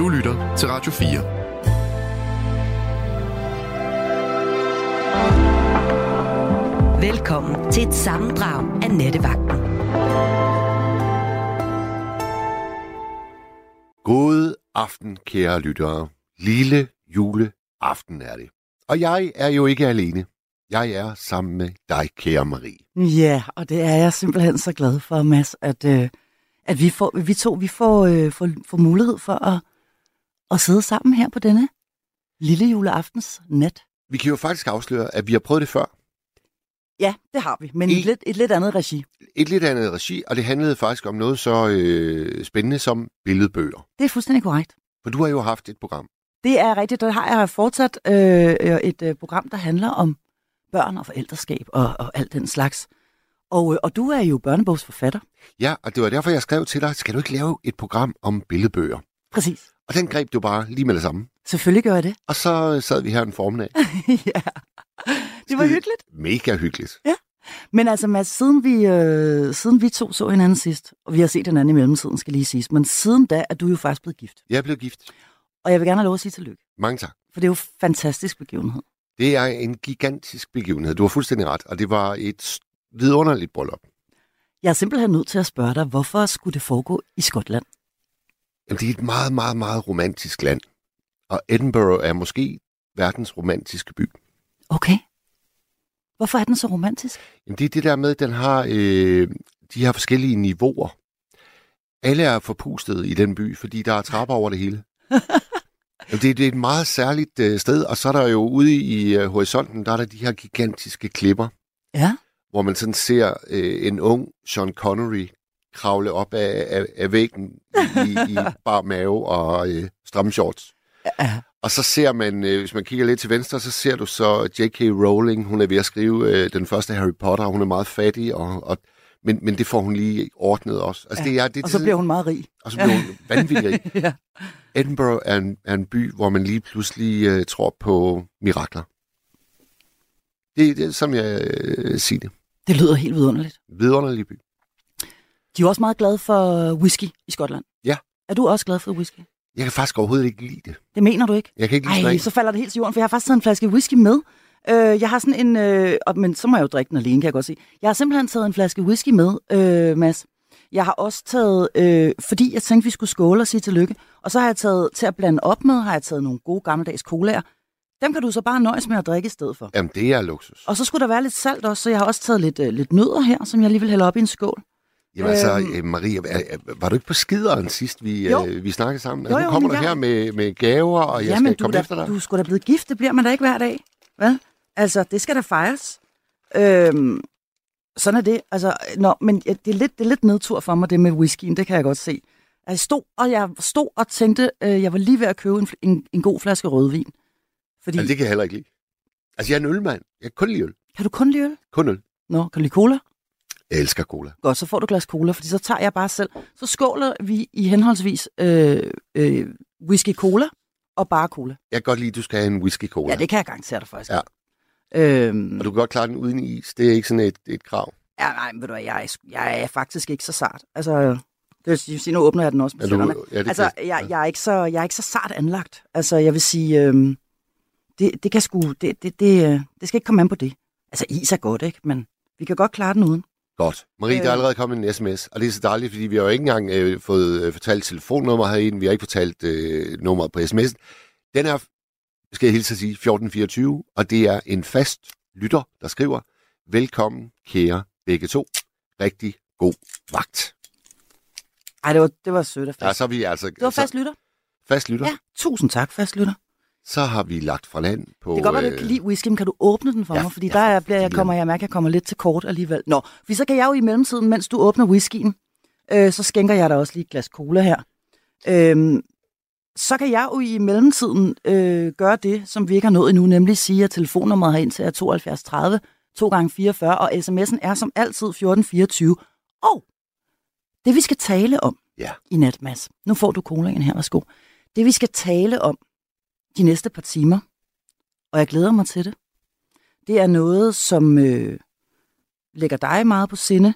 Du lytter til Radio 4. Velkommen til et sammendrag af Nettevagten. God aften, kære lyttere. Lille juleaften er det. Og jeg er jo ikke alene. Jeg er sammen med dig, kære Marie. Ja, og det er jeg simpelthen så glad for, Mads, at, øh, at vi, får, vi to vi får, øh, får, får mulighed for at, at sidde sammen her på denne lille juleaftens nat. Vi kan jo faktisk afsløre, at vi har prøvet det før. Ja, det har vi, men I, et, lidt, et lidt andet regi. Et lidt andet regi, og det handlede faktisk om noget så øh, spændende som billedbøger. Det er fuldstændig korrekt. For du har jo haft et program. Det er rigtigt, der har jeg fortsat øh, et øh, program, der handler om børn og forældreskab og, og alt den slags. Og, øh, og du er jo børnebogsforfatter. Ja, og det var derfor, jeg skrev til dig, skal du ikke lave et program om billedbøger? Præcis. Og den greb du bare lige med det samme. Selvfølgelig gør jeg det. Og så sad vi her en formiddag. ja, det var hyggeligt. Mega hyggeligt. Ja. Men altså, Mads, siden vi, øh, siden vi to så hinanden sidst, og vi har set hinanden i mellemtiden, skal lige siges, men siden da er du jo faktisk blevet gift. Jeg er blevet gift. Og jeg vil gerne have lov at sige tillykke. Mange tak. For det er jo en fantastisk begivenhed. Det er en gigantisk begivenhed. Du har fuldstændig ret, og det var et vidunderligt bryllup. Jeg er simpelthen nødt til at spørge dig, hvorfor skulle det foregå i Skotland? Jamen, det er et meget, meget, meget romantisk land. Og Edinburgh er måske verdens romantiske by. Okay. Hvorfor er den så romantisk? Jamen, det er det der med, at den har øh, de her forskellige niveauer. Alle er forpustet i den by, fordi der er trapper over det hele. det, det er et meget særligt øh, sted, og så er der jo ude i øh, horisonten, der er der de her gigantiske klipper. Ja. Hvor man sådan ser øh, en ung Sean Connery kravle op af, af, af væggen i, i bar mave og øh, stramme shorts. Ja. Og så ser man, øh, hvis man kigger lidt til venstre, så ser du så J.K. Rowling. Hun er ved at skrive øh, den første Harry Potter. Hun er meget fattig, og, og, men, men det får hun lige ordnet også. Altså, ja. det er, det, og så bliver hun meget rig. Og så bliver hun vanvittig rig. ja. Edinburgh er en, er en by, hvor man lige pludselig øh, tror på mirakler. Det, det er som jeg øh, siger det. Det lyder helt vidunderligt. Vidunderlig by. De er også meget glade for whisky i Skotland. Ja. Er du også glad for whisky? Jeg kan faktisk overhovedet ikke lide det. Det mener du ikke? Jeg kan ikke lide Ej, så falder det helt til jorden, for jeg har faktisk taget en flaske whisky med. Øh, jeg har sådan en, øh, men så må jeg jo drikke den alene, kan jeg godt sige. Jeg har simpelthen taget en flaske whisky med, øh, Mads. Jeg har også taget, øh, fordi jeg tænkte, vi skulle skåle og sige tillykke, og så har jeg taget, til at blande op med, har jeg taget nogle gode gammeldags colaer. Dem kan du så bare nøjes med at drikke i stedet for. Jamen, det er luksus. Og så skulle der være lidt salt også, så jeg har også taget lidt, øh, lidt nødder her, som jeg lige vil hælde op i en skål. Jamen altså, øhm, Maria, var du ikke på skideren sidst, vi, øh, vi snakkede sammen? Altså, jo, jo, nu kommer du jeg... her med, med gaver, og jeg Jamen, skal komme da, efter dig. du skulle da blevet gift, det bliver man da ikke hver dag. Vel? Altså, det skal da fejres. Øhm, sådan er det. Altså, nå, men det er, lidt, det er lidt nedtur for mig, det med whiskyen, det kan jeg godt se. Jeg stod, og jeg stod og tænkte, øh, jeg var lige ved at købe en, en, en god flaske rødvin. Fordi... Altså, det kan jeg heller ikke lide. Altså, jeg er en ølmand. Jeg kan kun lide øl. Kan du kun lide øl? Kun øl. Nå, kan du lide cola? Jeg elsker cola. Godt, så får du glas cola, fordi så tager jeg bare selv. Så skåler vi i henholdsvis øh, øh, whisky cola og bare cola. Jeg kan godt lide, at du skal have en whisky cola. Ja, det kan jeg garantere dig faktisk. Ja. Øhm, og du kan godt klare den uden is. Det er ikke sådan et, et krav. Ja, nej, men ved du hvad, jeg er, jeg er faktisk ikke så sart. Altså, det vil sige, nu åbner jeg den også med ja, du, ja, Altså, jeg, jeg, er ikke så, jeg er ikke så sart anlagt. Altså, jeg vil sige, øhm, det, det kan sgu, det, det, det, det skal ikke komme an på det. Altså, is er godt, ikke? Men vi kan godt klare den uden. Godt. Marie, øh. der er allerede kommet en sms, og det er så dejligt, fordi vi har jo ikke engang øh, fået øh, fortalt telefonnummer herinde, vi har ikke fortalt øh, nummeret på sms'en. Den er, skal jeg hilse at sige, 1424, og det er en fast lytter, der skriver, velkommen kære begge to. Rigtig god vagt. Ej, det var, det var sødt og fast. Ja, så er vi altså... Det var fast lytter? Fast lytter. Ja, tusind tak, fast lytter. Så har vi lagt fra land på... Det kan godt være, du kan lide whisky, men kan du åbne den for ja, mig? Fordi ja, der er, bliver, jeg kommer, jeg mærker, jeg kommer lidt til kort alligevel. Nå, for så kan jeg jo i mellemtiden, mens du åbner whiskyen, øh, så skænker jeg dig også lige et glas cola her. Øh, så kan jeg jo i mellemtiden øh, gøre det, som vi ikke har nået endnu, nemlig sige, at telefonnummeret herind til er 72 30 2 gange 44 og sms'en er som altid 1424. Og det vi skal tale om ja. i nat, Mads, nu får du colaen her, værsgo. Det vi skal tale om de næste par timer, og jeg glæder mig til det, det er noget, som øh, lægger dig meget på sinde.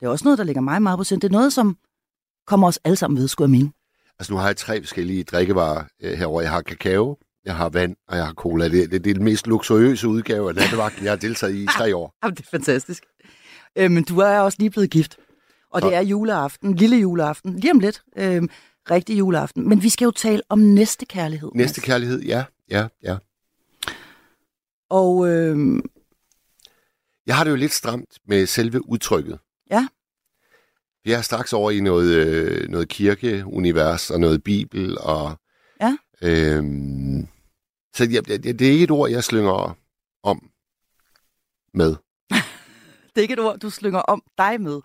Det er også noget, der ligger mig meget på sinde. Det er noget, som kommer os alle sammen ved, skulle jeg mene. Altså nu har jeg tre forskellige drikkevarer øh, herovre. Jeg har kakao, jeg har vand, og jeg har cola. Det, det, det er den mest luksuriøse udgave af nattevagten, jeg har deltaget i i tre år. Jamen, det er fantastisk. Øh, men du er også lige blevet gift. Og det Og- er juleaften, lille juleaften, lige om lidt. Øh, rigtig juleaften. Men vi skal jo tale om næste kærlighed. Næste kærlighed, ja, ja, ja. Og øh, Jeg har det jo lidt stramt med selve udtrykket. Ja. Vi er straks over i noget, øh, noget kirkeunivers og noget bibel. Og, Ja. Øhm, så jeg, det, det er ikke et ord, jeg slynger om med. det er ikke et ord, du slynger om dig med.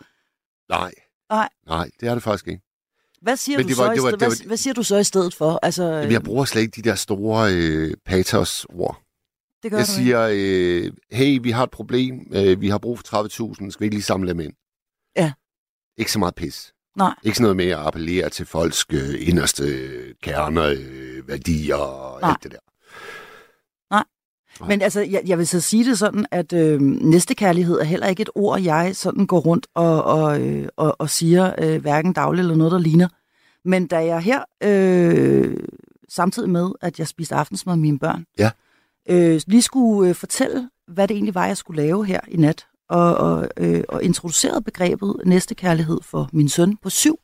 Nej. Nej. Nej, det er det faktisk ikke. Hvad siger, Men du det så var- i det var- stedet, det hvad, var- hvad siger du så i stedet for? Altså, Jamen, jeg bruger slet ikke de der store øh, patos-ord. det gør Jeg siger, øh, hey, vi har et problem, øh, vi har brug for 30.000, skal vi ikke lige samle dem ind? Ja. Ikke så meget pis. Nej. Ikke sådan noget med at appellere til folks øh, inderste kerner, øh, værdier og Nej. alt det der. Men altså, jeg, jeg vil så sige det sådan, at øh, næstekærlighed er heller ikke et ord, jeg sådan går rundt og, og, øh, og, og siger øh, hverken dagligt eller noget, der ligner. Men da jeg her, øh, samtidig med, at jeg spiste aftensmad med mine børn, Ja. øh, lige skulle øh, fortælle, hvad det egentlig var, jeg skulle lave her i nat, og, og, øh, og introducerede begrebet næstekærlighed for min søn på syv,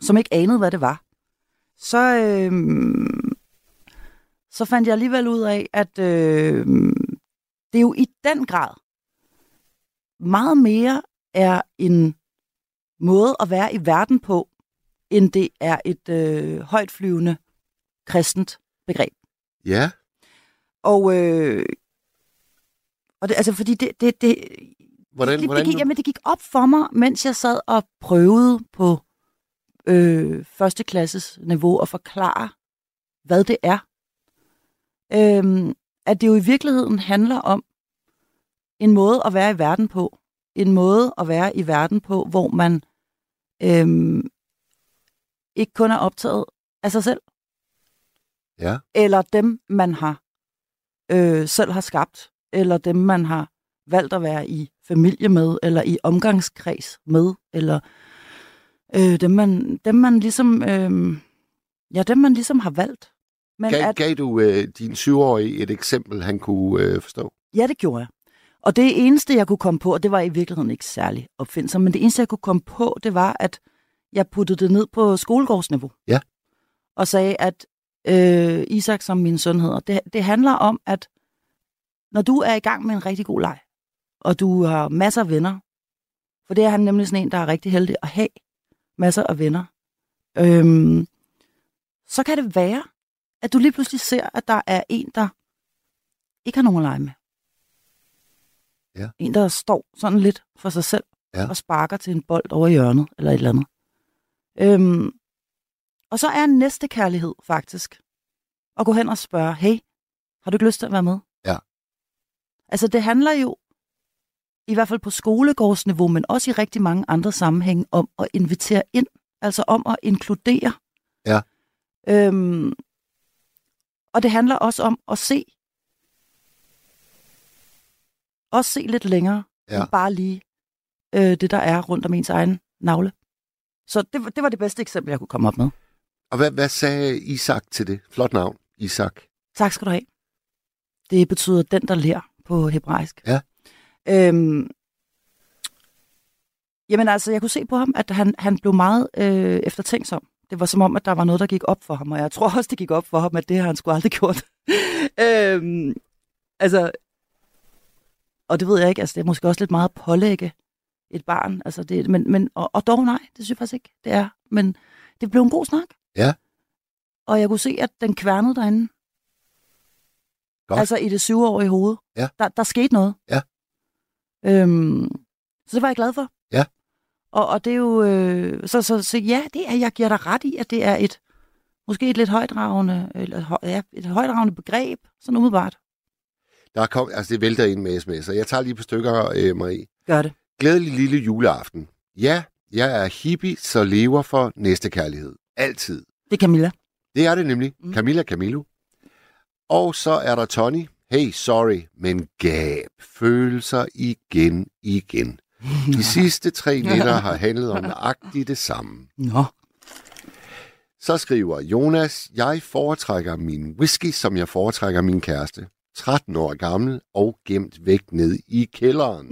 som ikke anede, hvad det var, så, øh, så fandt jeg alligevel ud af, at øh, det jo i den grad meget mere er en måde at være i verden på, end det er et øh, højtflyvende kristent begreb. Ja, Og, øh, og det, altså fordi det, det, det, hvordan, det, hvordan det, gik, jamen, det gik op for mig, mens jeg sad og prøvede på øh, første klasses niveau at forklare, hvad det er. Øhm, at det jo i virkeligheden handler om en måde at være i verden på. En måde at være i verden på, hvor man øhm, ikke kun er optaget af sig selv, Ja, eller dem, man har øh, selv har skabt, eller dem, man har valgt at være i familie med, eller i omgangskreds med, eller øh, dem, man, dem, man ligesom, øh, ja, dem, man ligesom har valgt. Men gav, at, gav du øh, din syvårige et eksempel, han kunne øh, forstå? ja, det gjorde jeg. Og det eneste, jeg kunne komme på, og det var i virkeligheden ikke særlig opfindsomt, men det eneste, jeg kunne komme på, det var, at jeg puttede det ned på skolegårdsniveau. Ja. Og sagde, at øh, Isak, som min søn hedder, det, det handler om, at når du er i gang med en rigtig god leg, og du har masser af venner, for det er han nemlig sådan en, der er rigtig heldig at have masser af venner, øhm, så kan det være, at du lige pludselig ser, at der er en, der ikke har nogen at lege med. Ja. En, der står sådan lidt for sig selv Ja. og sparker til en bold over hjørnet, eller et eller andet. Øhm, og så er næste kærlighed faktisk at gå hen og spørge, hey, har du ikke lyst til at være med? Ja. Altså det handler jo, i hvert fald på skolegårdsniveau, men også i rigtig mange andre sammenhænge, om at invitere ind, altså om at inkludere. Ja. Øhm, og det handler også om at se, også se lidt længere, Ja. end bare lige øh, det, der er rundt om ens egen navle. Så det, var- det var det bedste eksempel, jeg kunne komme op med. Og hvad, hvad sagde Isak til det? Flot navn, Isak. Tak skal du have. Det betyder den, der lærer på hebraisk. Ja. Øhm, jamen altså, jeg kunne se på ham, at han, han blev meget øh, eftertænksom. Det var som om, at der var noget, der gik op for ham, og jeg tror også, det gik op for ham, at det har han sgu aldrig gjort. øhm, altså, og det ved jeg ikke, altså det er måske også lidt meget at pålægge et barn, altså det, men, men, og, og dog nej, det synes jeg faktisk ikke, det er. Men det blev en god snak. Ja. Og jeg kunne se, at den kværnede derinde. Godt. Altså i det syvårige hoved. Ja. Der, der skete noget. Ja. Øhm, så det var jeg glad for. Ja. Og, og det er jo... Øh, så, så, så ja, det er, jeg giver dig ret i, at det er et... Måske et lidt højdragende, eller, ja, et højdragende begreb, sådan umiddelbart. Der kom, altså det vælter ind med sms'er. Jeg tager lige på stykker, øh, Marie. Gør det. Glædelig lille juleaften. Ja, jeg er hippie, så lever for næste kærlighed. Altid. Det er Camilla. Det er det nemlig. Mm. Mm. Camilla Camilo. Og så er der Tony. Hey, sorry, men gab følelser igen, igen. De sidste tre nætter har handlet om nøjagtigt det samme. Nå. Så skriver Jonas, jeg foretrækker min whisky, som jeg foretrækker min kæreste. 13 år gammel og gemt væk ned i kælderen.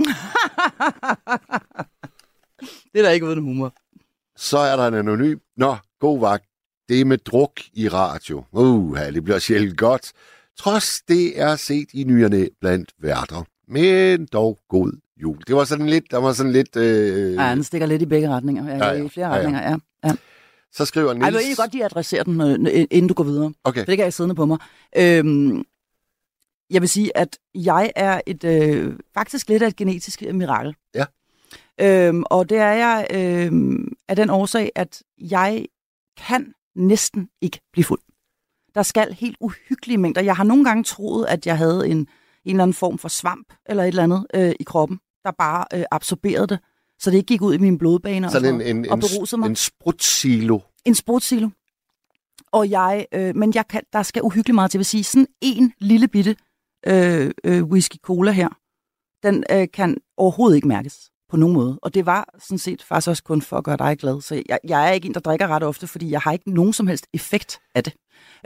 det er da ikke uden humor. Så er der en anonym. Nå, god vagt. Det er med druk i radio. Uh, det bliver sjældent godt. Trods det er set i nyerne blandt værter. Men dog god jul. Det var sådan lidt, der var sådan lidt... Øh... Ja, den stikker lidt i begge retninger. Ja, Ja, ja. I flere Ja, ja. retninger, ja. ja. Så skriver Ej, Niels... jeg vil godt lige adressere den, øh, inden du går videre. Okay, For det kan jeg siddende på mig. Øhm, jeg vil sige, at jeg er et øh, faktisk lidt af et genetisk mirakel. Ja. Øhm, og det er jeg øhm, af den årsag, at jeg kan næsten ikke blive fuld. Der skal helt uhyggelige mængder. Jeg har nogle gange troet, at jeg havde en, en eller anden form for svamp eller et eller andet øh, i kroppen, der bare øh, absorberede det, så det ikke gik ud i mine blodbaner og, sådan sådan en, en, og berusede mig. en sprutsilo. En sportssilo. Og jeg, øh, men jeg kan, der skal uhyggeligt meget til. Vil sige, sådan en lille bitte øh, øh, whisky cola her, den øh, kan overhovedet ikke mærkes på nogen måde. Og det var sådan set faktisk også kun for at gøre dig glad. Så jeg, jeg er ikke en, der drikker ret ofte, fordi jeg har ikke nogen som helst effekt af det.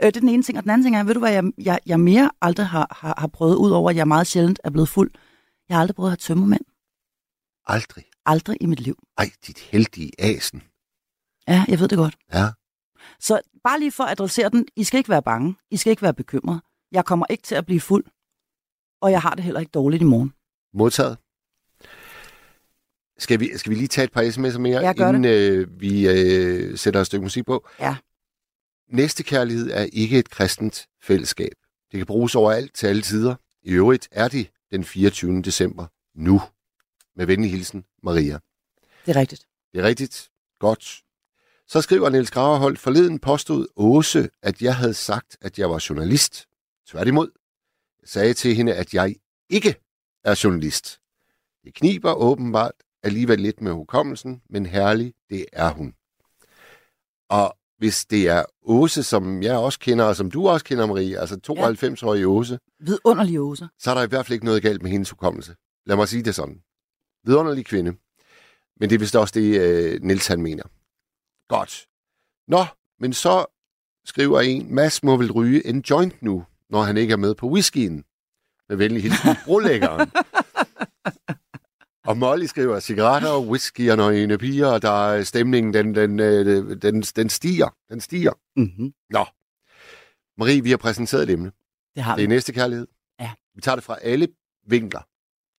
Øh, det er den ene ting. Og den anden ting er, ved du hvad, jeg, jeg, jeg mere aldrig har, har, har prøvet, ud over at jeg meget sjældent er blevet fuld. Jeg har aldrig prøvet at have tømmermænd. Aldrig. Aldrig i mit liv. Ej, dit heldige asen. Ja, jeg ved det godt. Ja. Så bare lige for at adressere den, I skal ikke være bange. I skal ikke være bekymrede. Jeg kommer ikke til at blive fuld. Og jeg har det heller ikke dårligt i morgen. Modtaget. Skal vi, skal vi lige tage et par sms'er mere, gør inden øh, vi øh, sætter et stykke musik på? Ja. Næste kærlighed er ikke et kristent fællesskab. Det kan bruges overalt til alle tider. I øvrigt er det den 24. december nu. Med venlig hilsen, Maria. Det er rigtigt. Det er rigtigt. Godt. Så skriver Niels Graverholt, forleden påstod Åse, at jeg havde sagt, at jeg var journalist. Tværtimod. Jeg sagde til hende, at jeg ikke er journalist. Det kniber åbenbart alligevel lidt med hukommelsen, men herlig, det er hun. Og hvis det er Åse, som jeg også kender, og som du også kender, Marie, altså 92-årige Åse, Vidunderlige åser. så er der i hvert fald ikke noget galt med hendes hukommelse. Lad mig sige det sådan. Vidunderlig kvinde. Men det er vist også det, øh, Nils han mener. Godt. Nå, men så skriver en, Mads må vel ryge en joint nu, når han ikke er med på whiskyen. Med venlig hilsen, brolæggeren. Og Molly skriver, cigaretter, whisky og nøgne piger, og der er stemningen, den, den, øh, den, den stiger. Den stiger. Mm-hmm. Nå. Marie, vi har præsenteret et emne. Det har Det er vi. næste kærlighed. Ja. Vi tager det fra alle vinkler.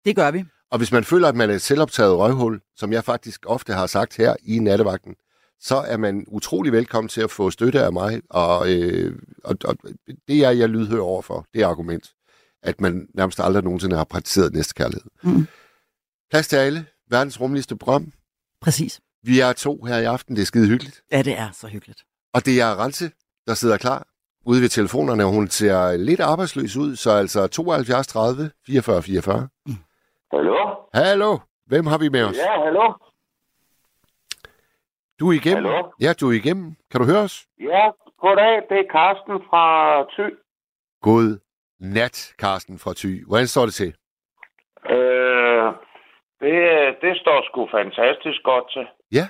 Det gør vi. Og hvis man føler, at man er et selvoptaget røvhul, som jeg faktisk ofte har sagt her i nattevagten, så er man utrolig velkommen til at få støtte af mig. Og, øh, og, og det er jeg lydhør over for, det argument, at man nærmest aldrig nogensinde har praktiseret næste kærlighed. Mm. Plads til alle. Verdens rummeligste program. Præcis. Vi er to her i aften. Det er skide hyggeligt. Ja, det er så hyggeligt. Og det er Ralse, der sidder klar ude ved telefonerne. Hun ser lidt arbejdsløs ud, så altså 72 30 44 44. Hallo? Hallo, hvem har vi med os? Ja, hallo? Du er igennem. Hallo? Ja, du er igennem. Kan du høre os? Ja, goddag. Det er Karsten fra Thy. God nat, Carsten fra Thy. Hvordan står det til? Øh, det, det står sgu fantastisk godt til. Ja.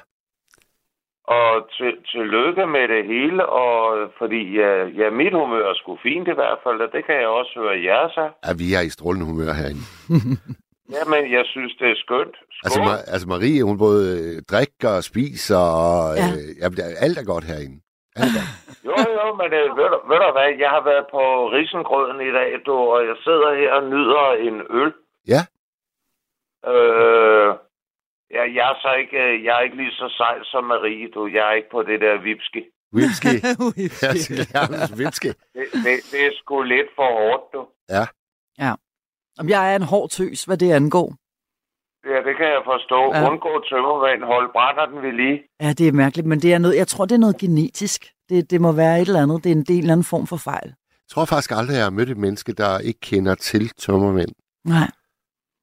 Og til, tillykke med det hele, og fordi ja, ja, mit humør er sgu fint i hvert fald, og det kan jeg også høre jer sig. Ja, vi er i strålende humør herinde. Jamen, jeg synes, det er skønt. Skål. Altså, Ma- altså Marie, hun både øh, drikker og spiser, og Ja. øh, jamen, alt er godt herinde. Alt er godt. Jo, jo, men øh, ved, du, ved du hvad, jeg har været på risengrøden i dag, du, og jeg sidder her og nyder en øl. Ja. Øh, ja, jeg er så ikke, øh, jeg er ikke lige så sej som Marie, du. Jeg er ikke på det der vipski. Whisky. Ja, Whisky. Det, det, det er sgu lidt for hårdt, du. Om jeg er en hård tøs, hvad det angår. Ja, det kan jeg forstå. Ja. Ja. Undgå tømmervand, hold brænder den ved lige. Ja, det er mærkeligt, men det er noget, jeg tror, det er noget genetisk. Det, det må være et eller andet. Det er en del eller anden form for fejl. Jeg tror faktisk aldrig, jeg har mødt et menneske, der ikke kender til tømmermænd. Nej.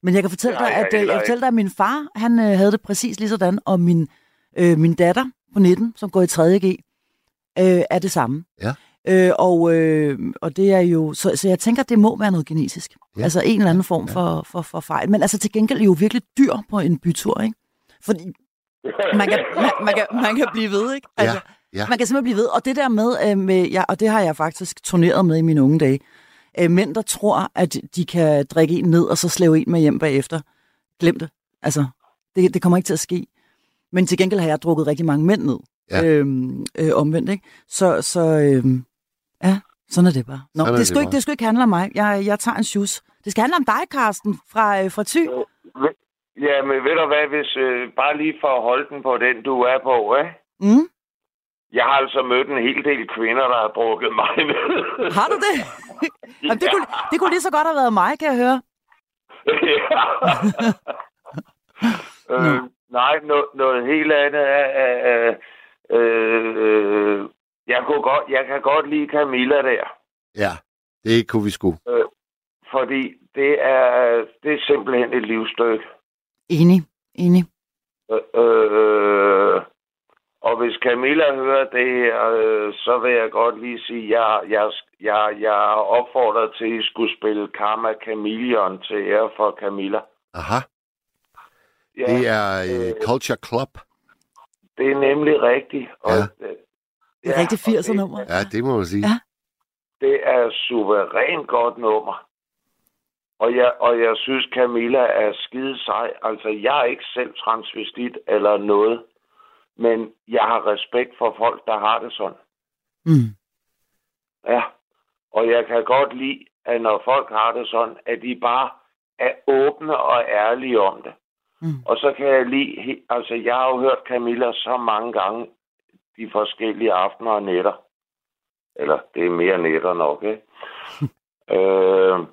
Men jeg kan fortælle Nej, dig, jeg at, øh, heller jeg kan fortælle dig, at min far, han øh, havde det præcis lige sådan, og min, øh, min datter på 19, som går i 3.G, øh, er det samme. Ja. Øh, og, øh, og det er jo, så, så jeg tænker, at det må være noget genetisk. Ja. Ja. Altså en eller anden form Ja. for, for, for fejl. Men altså til gengæld er jo virkelig dyr på en bytur, ikke? Fordi man kan, man, man, kan, man kan blive ved, ikke? Altså, Ja. Man kan simpelthen blive ved. Og det der med, øh, med ja, og det har jeg faktisk turneret med i mine unge dage, øh, mænd, der tror, at de kan drikke en ned, og så slæve en med hjem bagefter. Glem det. Altså, det, det kommer ikke til at ske. Men til gengæld har jeg drukket rigtig mange mænd ned. Ja. Øhm, øh, omvendt, ikke? Så, så øhm, ja, sådan er det bare. Nå, Sådan det, det skulle ikke, det skulle ikke handle om mig. Jeg, jeg tager en shoes. Det skal handle om dig, Karsten, fra, øh, fra Thy. Ja, men ved du hvad, hvis øh, bare lige for at holde den på den, du er på, ikke? Mm? Jeg har altså mødt en hel del kvinder, der har drukket mig ned. Har du det? Jamen, det, kunne, det kunne lige så godt have været mig, kan jeg høre. øh, nej, no, noget helt andet er... øh, øh, jeg, kunne godt, jeg kan godt lide Camilla der. Ja, det kunne vi sgu. Fordi det er, det er simpelthen et livsstykke. Enig, enig. Øh, øh, og hvis Camilla hører det her, øh, så vil jeg godt lige sige, at jeg, jeg, jeg, jeg har opfordret til, at I skulle spille Karma Chameleon til ære for Camilla. Aha, Ja, det er øh, Culture Club. det er nemlig rigtigt. Og, Ja. øh, Det er rigtig og 80'er nummer. Ja, det må man sige. Ja. Det er suverænt godt nummer. Og jeg, og jeg synes, Camilla er skide sej. Altså, jeg er ikke selv transvestit eller noget. Men jeg har respekt for folk, der har det sådan. Mm. Ja. Og jeg kan godt lide, at når folk har det sådan, at de bare er åbne og ærlige om det. Mm. Og så kan jeg lide, he- altså jeg har jo hørt Camilla så mange gange de forskellige aftener og nætter. Eller det er mere nætter nok, ikke? øh,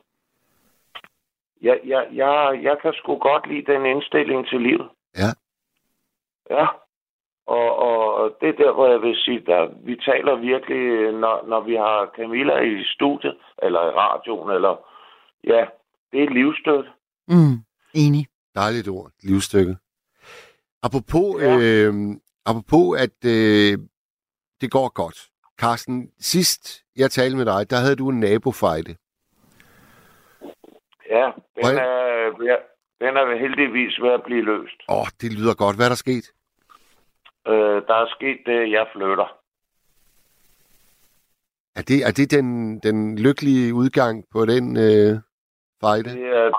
jeg, jeg, jeg, jeg kan sgu godt lide den indstilling til livet. Ja. Ja. Og, og det er der, hvor jeg vil sige, at vi taler virkelig, når, når vi har Camilla i studiet, eller i radioen, eller ja, det er et livsstøt. Mm. Enig. Dejligt ord. Livsstykke. Apropos, Ja. øh, apropos at øh, det går godt. Carsten, sidst jeg talte med dig, der havde du en nabofejde. Ja, den Hvor- er, ja, den er heldigvis ved at blive løst. Åh, oh, det lyder godt. Hvad er der sket? Øh, der er sket det, jeg flytter. Er det, er det den, den lykkelige udgang på den øh, fejde? Det er,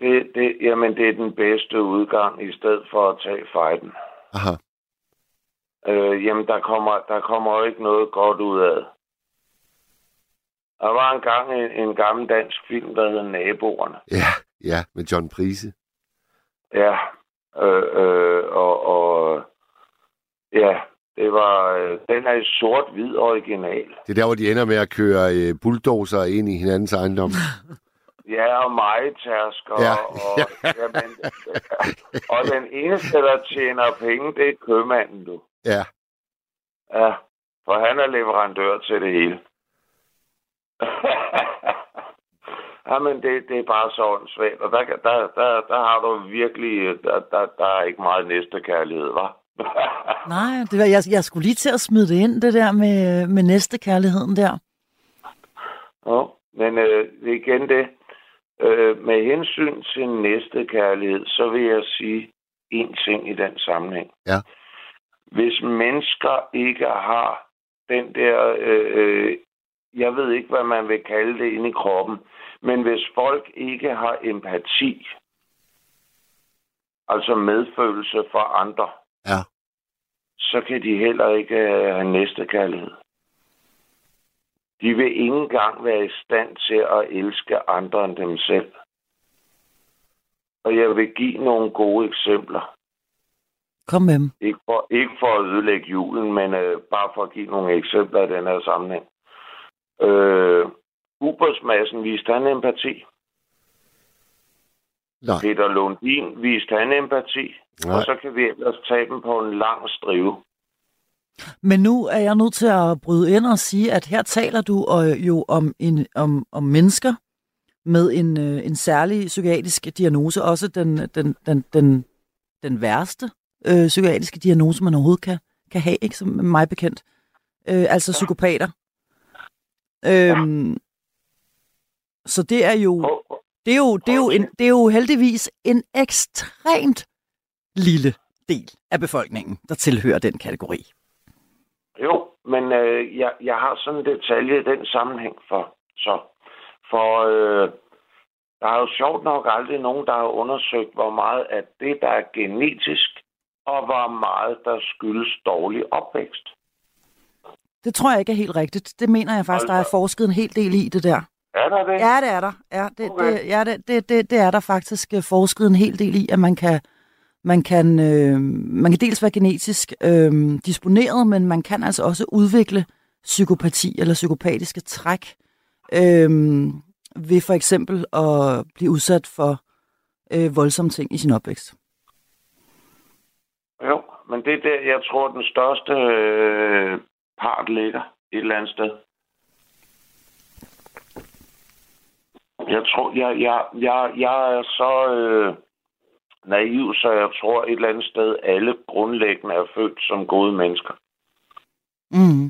det, det, jamen, det er den bedste udgang, i stedet for at tage fejden. Aha. Øh, jamen, der kommer, der kommer jo ikke noget godt ud af. Der var engang en, en gammel dansk film, der hed Naboerne. Ja, ja, med John Prise. Ja, øh, øh, og, og ja, det var, øh, den er i sort-hvid original. Det er der, hvor de ender med at køre øh, bulldozer ind i hinandens ejendom. Ja, og meget tærsker. Ja. Og, jamen, og den eneste, der tjener penge, det er købmanden, du. Ja, Ja, for han er leverandør til det hele. Jamen, det, det er bare så åndssvagt. Og der, der, der, der har du virkelig... Der, der, der er ikke meget næste kærlighed, var. Nej, det var, jeg, jeg skulle lige til at smide det ind, det der med, med næste kærligheden der. Jo, men øh, igen det. Øh, med hensyn til næste kærlighed, så vil jeg sige en ting i den sammenhæng. Ja. Hvis mennesker ikke har den der, øh, øh, jeg ved ikke, hvad man vil kalde det inde i kroppen, men hvis folk ikke har empati, altså medfølelse for andre, Ja. Så kan de heller ikke øh, have næste kærlighed. De vil ikke engang være i stand til at elske andre end dem selv. Og jeg vil give nogle gode eksempler. Kom med dem. Ikke for, ikke for at ødelægge julen, men øh, bare for at give nogle eksempler i den her sammenhæng. Øh, Ubersmassen viste han empati. Nej. Peter Lundin viste han empati. Nej. Og så kan vi ellers tage dem på en lang strive. Men nu er jeg nødt til at bryde ind og sige, at her taler du øh, jo om, en, om, om mennesker med en, øh, en særlig psykiatrisk diagnose, også den, den, den, den, den værste øh, psykiatriske diagnose, man overhovedet kan, kan have, ikke som mig bekendt. Øh, altså ja. psykopater. Øhm, Så det er jo, Og, det er jo, det er jo, en, det er jo heldigvis en ekstremt lille del af befolkningen, der tilhører den kategori. jo, men øh, jeg, jeg har sådan en detalje i den sammenhæng for. Så, for øh, der er jo sjovt nok aldrig nogen, der har undersøgt, hvor meget af det, der er genetisk, og hvor meget der skyldes dårlig opvækst. Det tror jeg ikke er helt rigtigt. Det mener jeg faktisk, der er forsket en hel del i det der. Er der det? Ja, det er der. Ja, det, Okay. det, ja, det, det, det, det er der faktisk øh, forsket en hel del i, at man kan, man kan, øh, man kan dels være genetisk øh, disponeret, men man kan altså også udvikle psykopati eller psykopatiske træk øh, ved for eksempel at blive udsat for øh, voldsomme ting i sin opvækst. Jo, men det er der, jeg tror, den største øh, part ligger et eller andet sted. Jeg tror, jeg, jeg, jeg, jeg er så øh, naiv, så jeg tror et eller andet sted, alle grundlæggende er født som gode mennesker. Mm.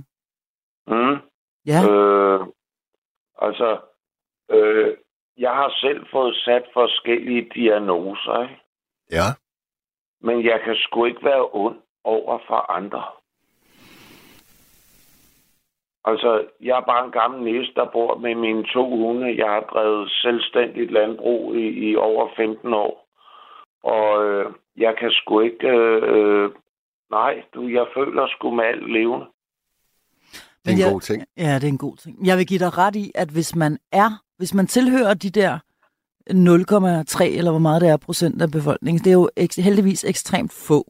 Mm. Ja, Øh, altså, øh, jeg har selv fået sat forskellige diagnoser, ikke? Ja. men jeg kan sgu ikke være ond over for andre. Altså, jeg er bare en gammel næse, der bor med mine to hunde. Jeg har drevet selvstændigt landbrug i, i over 15 år. Og øh, jeg kan sgu ikke... Øh, nej, du, jeg føler sgu med alt levende. Det er en jeg- god ting. ja, det er en god ting. Jeg vil give dig ret i, at hvis man er, hvis man tilhører de der 0,3 eller hvor meget det er procent af befolkningen, det er jo ek- heldigvis ekstremt få,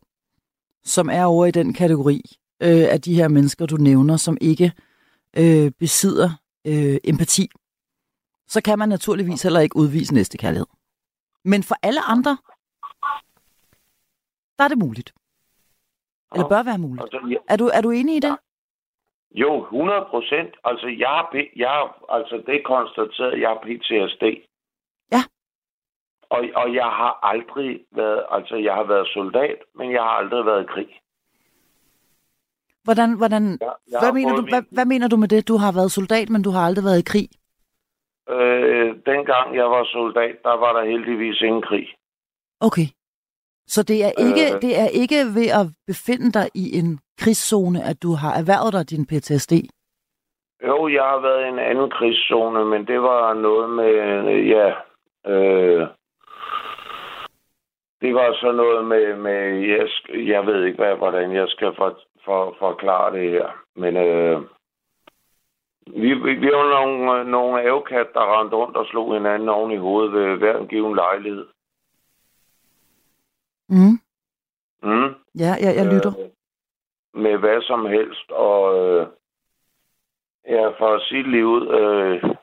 som er over i den kategori øh, af de her mennesker, du nævner, som ikke øh, besidder øh, empati, så kan man naturligvis heller ikke udvise næste kærlighed. Men for alle andre, der er det muligt. Eller bør være muligt. Altså, Er du, er du enig i det? jo, 100 procent. Altså, jeg jeg altså, det er konstateret, at jeg har PTSD. Ja. Og, og jeg har aldrig været, altså jeg har været soldat, men jeg har aldrig været i krig. Hvordan, hvordan, Jeg, jeg hvad, mener du, hvad, hvad mener du med det? Du har været soldat, men du har aldrig været i krig. Øh, dengang jeg var soldat, der var der heldigvis ingen krig. Okay. Så det er ikke, Øh. det er ikke ved at befinde dig i en krigszone, at du har erhvervet dig din PTSD? Jo, jeg har været i en anden krigszone, men det var noget med, ja, øh, det var så noget med, med jeg, jeg ved ikke, hvad, hvordan jeg skal for, for, forklare det her, men øh, vi, vi, vi var nogle, nogle ævekat, der rendte rundt og slog hinanden oven i hovedet ved hver en given lejlighed. Mm. Mm. Ja, jeg, jeg lytter. Øh, med hvad som helst, og øh, ja, for at sige ud, øh,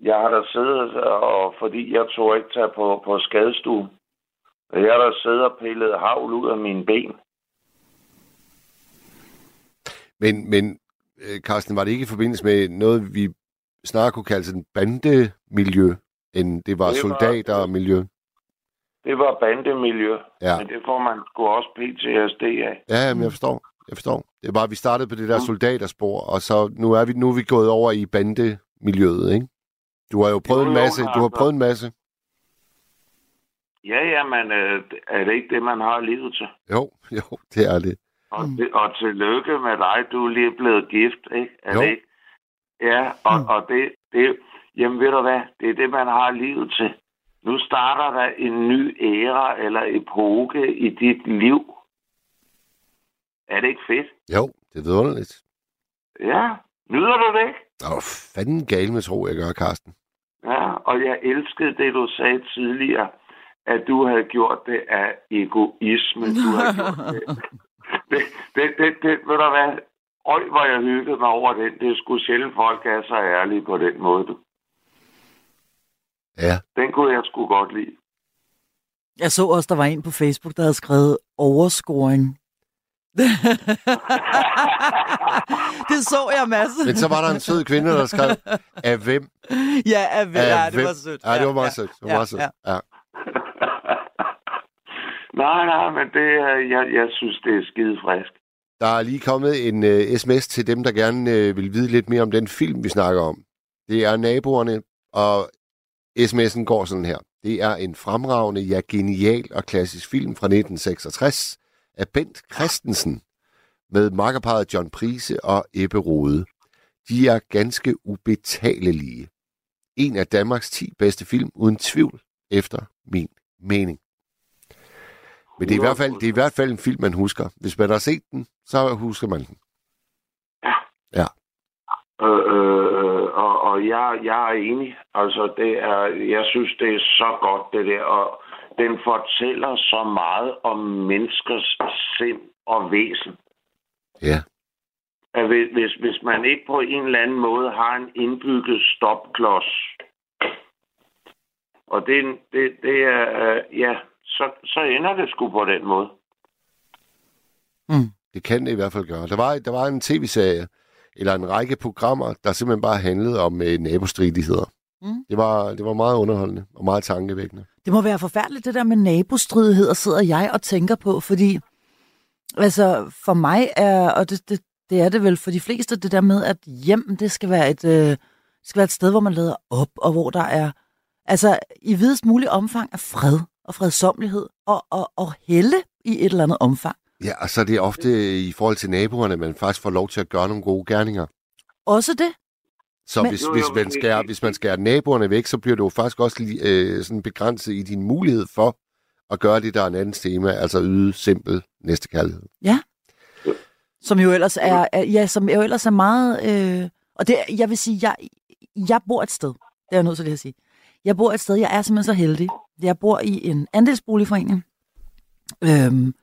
jeg har der siddet, og fordi jeg tog ikke tage på, på skadestuen, jeg der siddet og pillet havl ud af mine ben. Men, men øh, Carsten, var det ikke i forbindelse med noget, vi snarere kunne kalde sådan bandemiljø, end det var Det var- soldatermiljø? Det var bandemiljø, Ja. men det får man sgu også PTSD af. Ja, men jeg forstår. Jeg forstår. Det bare, at vi startede på det der Mm. soldaterspor, og så nu er vi, nu er vi gået over i bandemiljøet, ikke? Du har jo prøvet Jo, en masse. Du har prøvet en masse. Ja, ja, men øh, er det ikke det, man har livet til? Jo, jo, det er det. Og, det, og tillykke med dig, du er lige blevet gift, ikke? Er Jo. det ikke? Ja, og, Mm. og det, det, jamen ved du hvad, det er det, man har livet til. Nu starter der en ny æra eller epoke i dit liv. Er det ikke fedt? Jo, det er vidunderligt. Ja, nyder du det ikke? Åh, fanden gal med tro, jeg gør, Carsten. Ja, og jeg elskede det, du sagde tidligere, at du havde gjort det af egoisme. Du havde gjort det. Det, det, det, det, ved du hvad? Øj, hvor jeg hyggede mig over den. Det er sgu sjældent, folk er så ærlige på den måde. Du. Ja. Den kunne jeg sgu godt lide. Jeg så også, der var en på Facebook, der havde skrevet overscoring. det så jeg, Mads. Men så var der en sød kvinde, der skrev, af hvem? ja, af, Af ja, det hvem? var sødt. Ja, det var meget sødt. Det var ja, meget sødt. ja. Ja nej, nej, men det, jeg, jeg synes, det er skide frisk. Der er lige kommet en øh, uh, sms til dem, der gerne uh, vil vide lidt mere om den film, vi snakker om. Det er naboerne, og sms'en går sådan her. Det er en fremragende, ja genial og klassisk film fra 1966 af Bent Christensen, med makkerparet John Prise og Ebbe Rode. De er ganske ubetalelige. En af Danmarks 10 bedste film, uden tvivl, efter min mening. Men det er, i hvert fald, det er i hvert fald en film, man husker. Hvis man har set den, så husker man den. Øh, øh, og, og jeg, jeg er enig. Altså, det er, jeg synes, det er så godt, det der. Og den fortæller så meget om menneskers sind og væsen. Ja. At hvis, hvis, hvis man ikke på en eller anden måde har en indbygget stopklods, og det, det, det er, øh, ja, så, så ender det sgu på den måde. Mm. Det kan det i hvert fald gøre. Der var, der var en tv-serie, eller en række programmer, der simpelthen bare handlede om øh, nabostridigheder. Mm. Det, var, det var meget underholdende og meget tankevækkende. Det må være forfærdeligt, det der med nabostridigheder, sidder jeg og tænker på, fordi altså for mig er, og det, det, det er det vel for de fleste, det der med, at hjem, det skal være et, øh, skal være et sted, hvor man lader op, og hvor der er, altså i videst mulig omfang er fred og fredsomlighed, og, og, og helle i et eller andet omfang. Ja, og så er det ofte i forhold til naboerne, man faktisk får lov til at gøre nogle gode gerninger. Også det. Så Men- hvis, hvis, man skærer, hvis man skærer naboerne væk, så bliver du jo faktisk også lige, øh, sådan begrænset i din mulighed for at gøre det, der er en anden tema, altså yde simpel næstekærlighed. Som jo ellers er, er ja, som jo ellers er meget, øh, og det, jeg vil sige, jeg, jeg bor et sted, det er jeg nødt til at sige. Jeg bor et sted, jeg er simpelthen så heldig. Jeg bor i en andelsboligforening, øhm,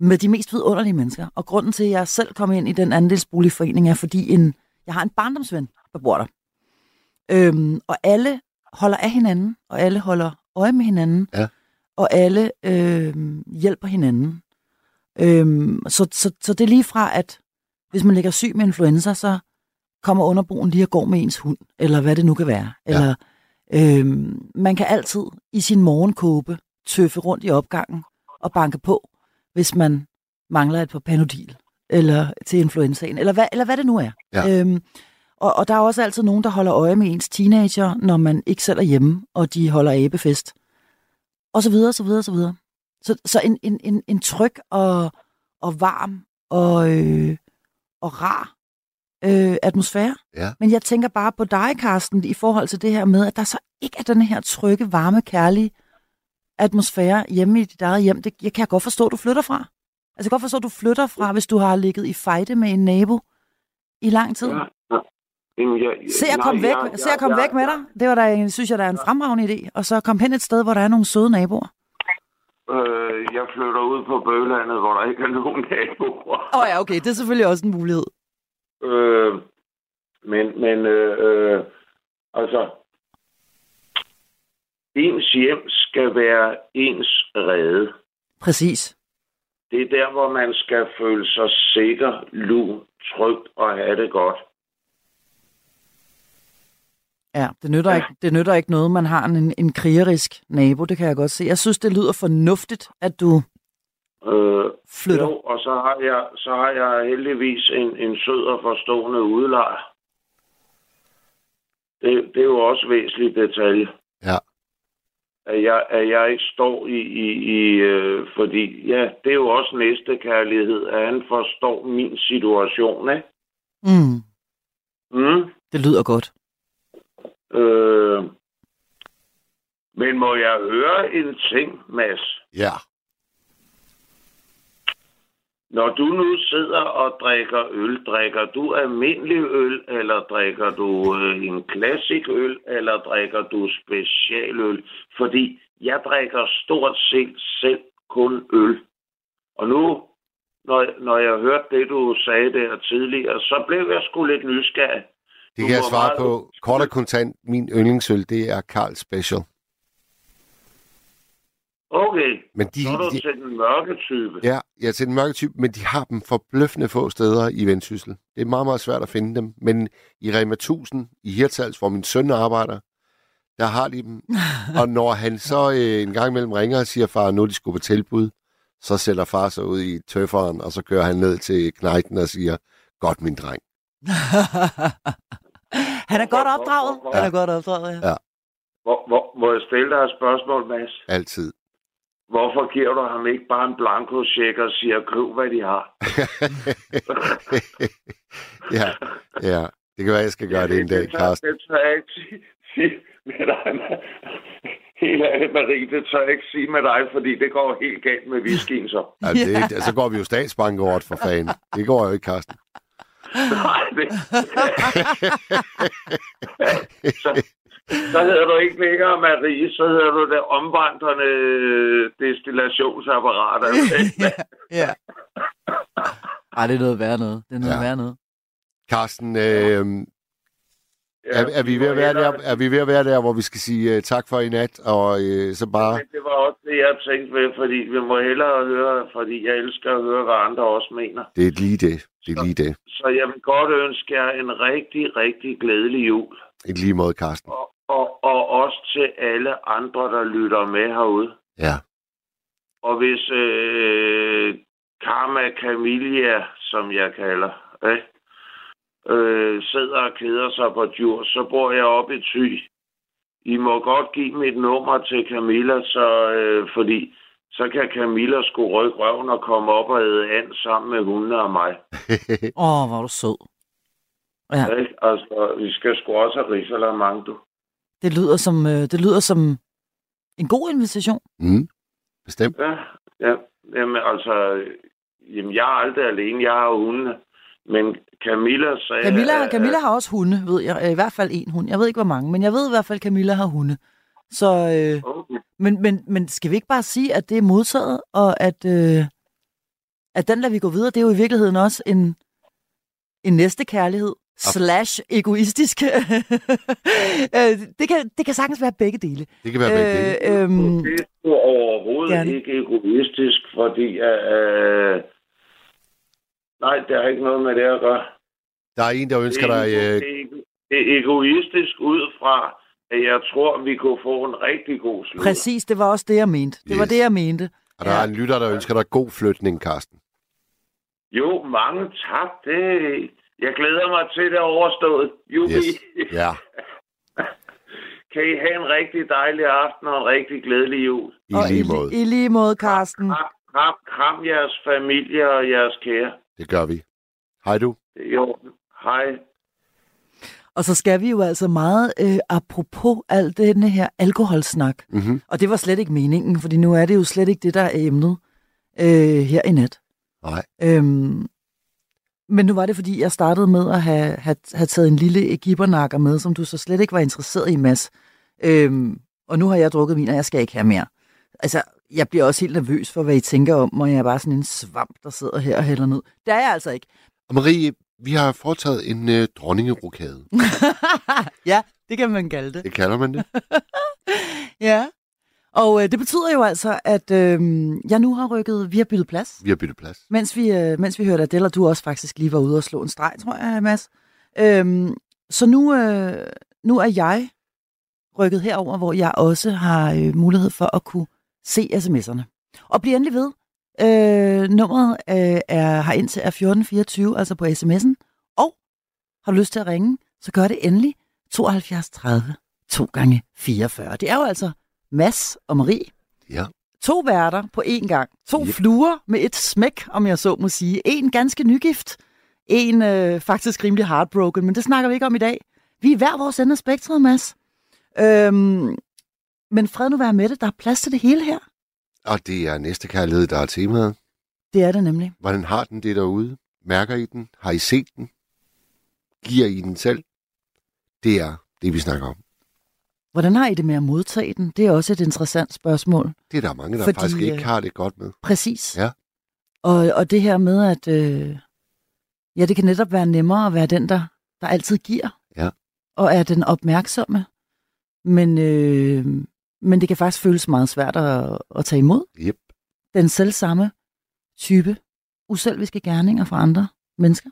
med de mest vidunderlige mennesker. Og grunden til, at jeg selv kom ind i den andelsboligforening, er fordi en, jeg har en barndomsven, der bor der. Øhm, og alle holder af hinanden, og alle holder øje med hinanden, Ja. og alle øhm, hjælper hinanden. Øhm, så, så, så det er lige fra, at hvis man ligger syg med influenza, så kommer underboen lige og går med ens hund, eller hvad det nu kan være. Ja. Eller øhm, man kan altid i sin morgenkåbe tøffe rundt i opgangen og banke på, hvis man mangler et par panodil eller til influenzaen, eller hvad, eller hvad det nu er. Ja. Øhm, og, og der er også altid nogen, der holder øje med ens teenager, når man ikke selv er hjemme, og de holder æbefest. Og så videre, så videre, så videre. Så, så en, en, en, en tryg og, og varm og, øh, og rar øh, atmosfære. Ja. Men jeg tænker bare på dig, Karsten, i forhold til det her med, at der så ikke er den her trygge, varme, kærlige atmosfære hjemme i dit eget hjem. Det jeg kan jeg godt forstå, at du flytter fra. Altså, jeg kan godt forstå, at du flytter fra, hvis du har ligget i fejde med en nabo i lang tid. Ja. Jamen, jeg, Se at komme væk, se at komme væk med dig. Det var der, en- synes jeg, der er en fremragende idé. Og så kom hen et sted, hvor der er nogle søde naboer. Øh, jeg flytter ud på Bøgelandet, hvor der ikke er nogen naboer. Åh oh, ja, okay, det er selvfølgelig også en mulighed. Øh, men, men øh, øh, altså, ens hjem skal være ens rede. Præcis. Det er der, hvor man skal føle sig sikker, lun, trygt og have det godt. Ja, det nytter, ikke, det nytter ikke noget, man har en, en krigerisk nabo, det kan jeg godt se. Jeg synes, det lyder fornuftigt, at du Øh, flytter. jo, og så har jeg, så har jeg heldigvis en, en sød og forstående udlejer. Det, det er jo også væsentlig detalje. Ja. At jeg, at jeg ikke står i, i, i øh, fordi ja, det er jo også næste kærlighed, at han forstår min situation, ikke? Mm, Mm. det lyder godt. Øh, men må jeg høre en ting, Mads? Ja. Når du nu sidder og drikker øl, drikker du almindelig øl, eller drikker du øh, en klassik øl, eller drikker du specialøl? Fordi jeg drikker stort set selv kun øl. Og nu, når, når jeg hørte det, du sagde der tidligere, så blev jeg sgu lidt nysgerrig. Det kan jeg svare på. Kort og kontant, min yndlingsøl, det er Carl Special. Okay, Men de, så er du de, til den mørke type. ja, jeg er til den mørke type, men de har dem forbløffende få steder i Vendsyssel. Det er meget, meget svært at finde dem. Men i Rema 1000 i Hirtals, hvor min søn arbejder, der har de dem. og når han så øh, en gang imellem ringer og siger, far, nu er de skulle på tilbud, så sætter far sig ud i tøfferen, og så kører han ned til knejten og siger, godt min dreng. Han er godt opdraget. Han er godt opdraget, ja. Hvor, hvor, må jeg stille dig et spørgsmål, Mads? Altid. Hvorfor giver du ham ikke bare en blanko check og siger, køb hvad de har? ja, ja. Det kan være, jeg skal gøre det en dag, det, tør- Carsten. det tør jeg ikke sige, sige med dig. Helt ærligt, Marie, det tør jeg ikke sige med dig, fordi det går helt galt med whiskyen så. Ja, det, så går vi jo statsbankerort for fanden. Det går jo ikke, Carsten. Nej, det... så, så hedder du ikke længere Marie, så hedder du det omvandrende destillationsapparat. Altså. ja, ja. Ej, det er noget værre noget. Det er noget Ja. ja. værre noget. Carsten, øh, er, er, vi ved at være der, er vi ved at være der, hvor vi skal sige uh, tak for i nat, og uh, så bare... Men det var også det, jeg tænkte ved, fordi vi må hellere høre, fordi jeg elsker at høre, hvad andre også mener. Det er lige det. Det er lige det. Så jeg vil godt ønske jer en rigtig, rigtig glædelig jul. I lige måde, Carsten. Og, og, og også til alle andre, der lytter med herude. Ja. Og hvis øh, Karma Camilla, som jeg kalder, ikke? Øh, sidder og keder sig på djur, så bor jeg oppe i Thy. I må godt give mit nummer til Camilla, så, øh, fordi så kan Camilla sgu rykke røven og komme op og æde and sammen med hundene og mig. Åh, oh, hvor er du sød. Ja, Ikke? Altså, vi skal sgu også have risalamang, du. Det lyder som, øh, det lyder som en god invitation. Mm. Bestemt. Ja, ja. Jamen, altså, jamen, jeg er aldrig alene. Jeg har hundene. Men Camilla sagde... Camilla, at- Camilla har også hunde, ved jeg. Øh, I hvert fald en hund. Jeg ved ikke, hvor mange, men jeg ved i hvert fald, at Camilla har hunde. Så, øh, Okay. men, men, men skal vi ikke bare sige, at det er modtaget, og at, øh, at den lader vi gå videre? Det er jo i virkeligheden også en, en næste kærlighed slash egoistisk. Øh, det, kan, det kan sagtens være begge dele. Det kan være begge dele. Øh, øhm, Det er overhovedet Gerne. ikke egoistisk, fordi... Øh, nej, det har ikke noget med det at gøre. Der er en, der ønsker det, er, dig... Øh, det, er, er egoistisk ud fra, at jeg tror, vi kunne få en rigtig god slut. Præcis, det var også det, jeg mente. Det var Yes. det, jeg mente. og der er en lytter, der ønsker dig god flytning, Carsten. Jo, mange tak. Det, jeg glæder mig til det er overstået. Jubi. Yes. Ja, Kan I have en rigtig dejlig aften og en rigtig glædelig jul. i og lige i, måde. i lige måde, Karsten. Kram, kram, kram jeres familie og jeres kære. Det gør vi. Hej du. Jo, hej. Og så skal vi jo altså meget øh, apropos alt denne her alkoholsnak. Mm-hmm. Og det var slet ikke meningen, fordi nu er det jo slet ikke det, der er emnet øh, her i nat. Nej. Øhm, men nu var det, fordi jeg startede med at have, have, have taget en lille gibernakker med, som du så slet ikke var interesseret i, Mads. Øhm, og nu har jeg drukket vin, og jeg skal ikke have mere. Altså, jeg bliver også helt nervøs for, hvad I tænker om, og jeg er bare sådan en svamp, der sidder her og hælder ned. Det er jeg altså ikke. Og Marie, vi har foretaget en øh, dronningerokade. ja, det kan man kalde det. Det kalder man det. Ja. Og øh, det betyder jo altså, at øh, jeg nu har rykket, vi har byttet plads. Vi har byttet plads. Mens vi, øh, mens vi hørte Adele, og du også faktisk lige var ude og slå en streg, tror jeg, Mads. Øhm, så nu, øh, nu er jeg rykket herover, hvor jeg også har øh, mulighed for at kunne se sms'erne. Og bliv endelig ved. Øh, nummeret øh, er, har indtil er 1424, altså på sms'en. Og har du lyst til at ringe, så gør det endelig 72 30 2 gange 44. Det er jo altså Mads og Marie. Ja. To værter på én gang. To Yep. fluer med et smæk, om jeg så må sige. En ganske nygift. En øh, faktisk rimelig heartbroken, men det snakker vi ikke om i dag. Vi er hver vores ende af spektret, Mads. Øhm, men fred nu være med det. Der er plads til det hele her. Og det er næste kærlighed, der er temaet. Det er det nemlig. Hvordan har den det derude? Mærker I den? Har I set den? Giver I den selv? Det er det, vi snakker om. Hvordan har I det med at modtage den? Det er også et interessant spørgsmål. Det er der mange, der Fordi, faktisk ikke øh, har det godt med. Præcis. Ja. Og, og det her med, at øh, ja, det kan netop være nemmere at være den, der, der altid giver. Ja. Og er den opmærksomme. Men, øh, men det kan faktisk føles meget svært at, at tage imod. Yep. Den selv samme type uselviske gerninger fra andre mennesker.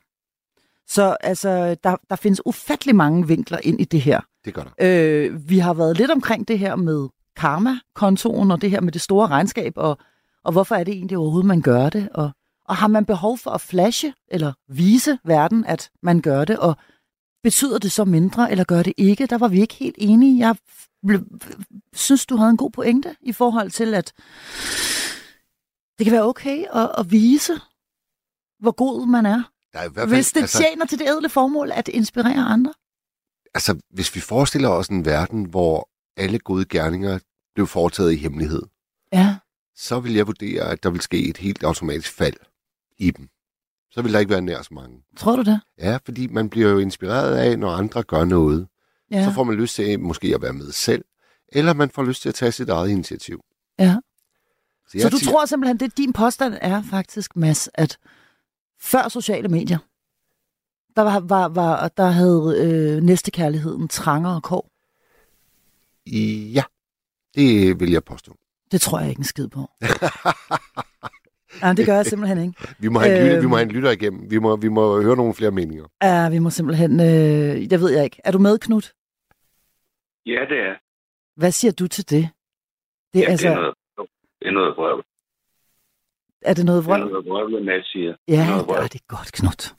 Så altså, der, der findes ufattelig mange vinkler ind i det her. Det gør der. Øh, vi har været lidt omkring det her med karma-kontoen, og det her med det store regnskab, og, og hvorfor er det egentlig overhovedet, man gør det, og, og har man behov for at flashe, eller vise verden, at man gør det, og betyder det så mindre, eller gør det ikke? Der var vi ikke helt enige. Jeg synes, du havde en god pointe i forhold til, at det kan være okay at, at vise, hvor god man er, Der er i hvert fald, hvis det altså, tjener til det ædle formål at inspirere andre. Altså, hvis vi forestiller os en verden, hvor alle gode gerninger blev foretaget i hemmelighed, Ja, så vil jeg vurdere, at der vil ske et helt automatisk fald i dem. Så vil der ikke være nær så mange. tror du det? Ja, fordi man bliver jo inspireret af, når andre gør noget. Ja. Så får man lyst til måske at være med selv, eller man får lyst til at tage sit eget initiativ. Ja. jeg Så du siger- tror simpelthen, det din påstand er faktisk, Mads, at før sociale medier, der, var, var, var, der havde øh, næstekærligheden trangere kår. Ja, det vil jeg påstå. Det tror jeg ikke en skid på. Nej, det gør jeg simpelthen ikke. Vi må have, en, lytter, vi Øhm. må have en lytter igennem. Vi må, vi må høre nogle flere meninger. Ja, vi må simpelthen... Øh, jeg ved jeg ikke. Er du med, Knut? Ja, det er. Hvad siger du til det? Det, Ja, altså, det er noget, det er noget vrøvl. er det noget Det er vrøvl? noget vrøvl, hvad Mads siger. Ja, Det er noget vrøvl. det er godt, Knut.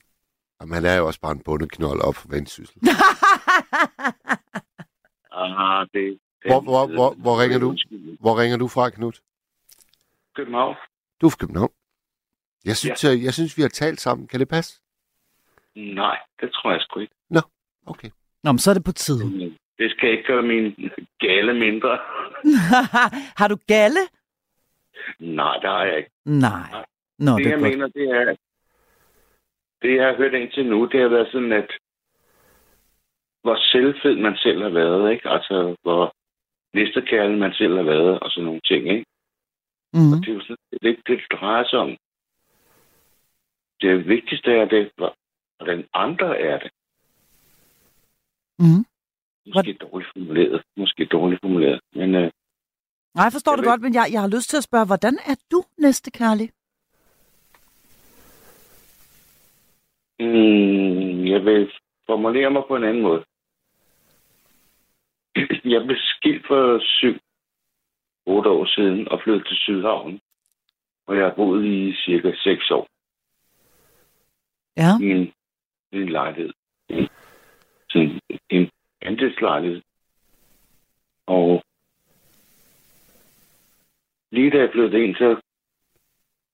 Jamen, han er jo også bare en bundet knold op for vendsyssel. Aha, det, Hvor- hvor- hvor- hvor ringer du? Hvor ringer du fra, Knut? København? Du er fra København. Jeg synes, ja. jeg, jeg synes, vi har talt sammen. Kan det passe? Nej, det tror jeg sgu ikke. Okay. Nå, men så er det på tide. Det skal ikke gøre min gale mindre. har du galle? Nej, det har jeg ikke. Nej. Nå, det, det er jeg godt. mener, det er, det jeg har hørt indtil nu, det har været sådan, at hvor selvfed man selv har været, ikke? Altså, hvor næstekærlig man selv har været, og sådan nogle ting, ikke? Mm. Det er jo sådan, det, det, det drejer sig om. Det vigtigste er det, hvor- hvordan andre er det. Mm. Måske dårligt formuleret. Måske dårligt formuleret. Men øh, Nej, jeg forstår Jeg det ved- godt, men jeg, jeg har lyst til at spørge, hvordan er du næstekærlig? Mm, jeg vil formulere mig på en anden måde. Jeg blev skilt for syv, otte år siden og flyttede til Sydhavn. Og jeg har boet i cirka seks år Ja. i en, i en lejlighed. Sådan en andelslejlighed. Og lige da jeg flyttede ind, så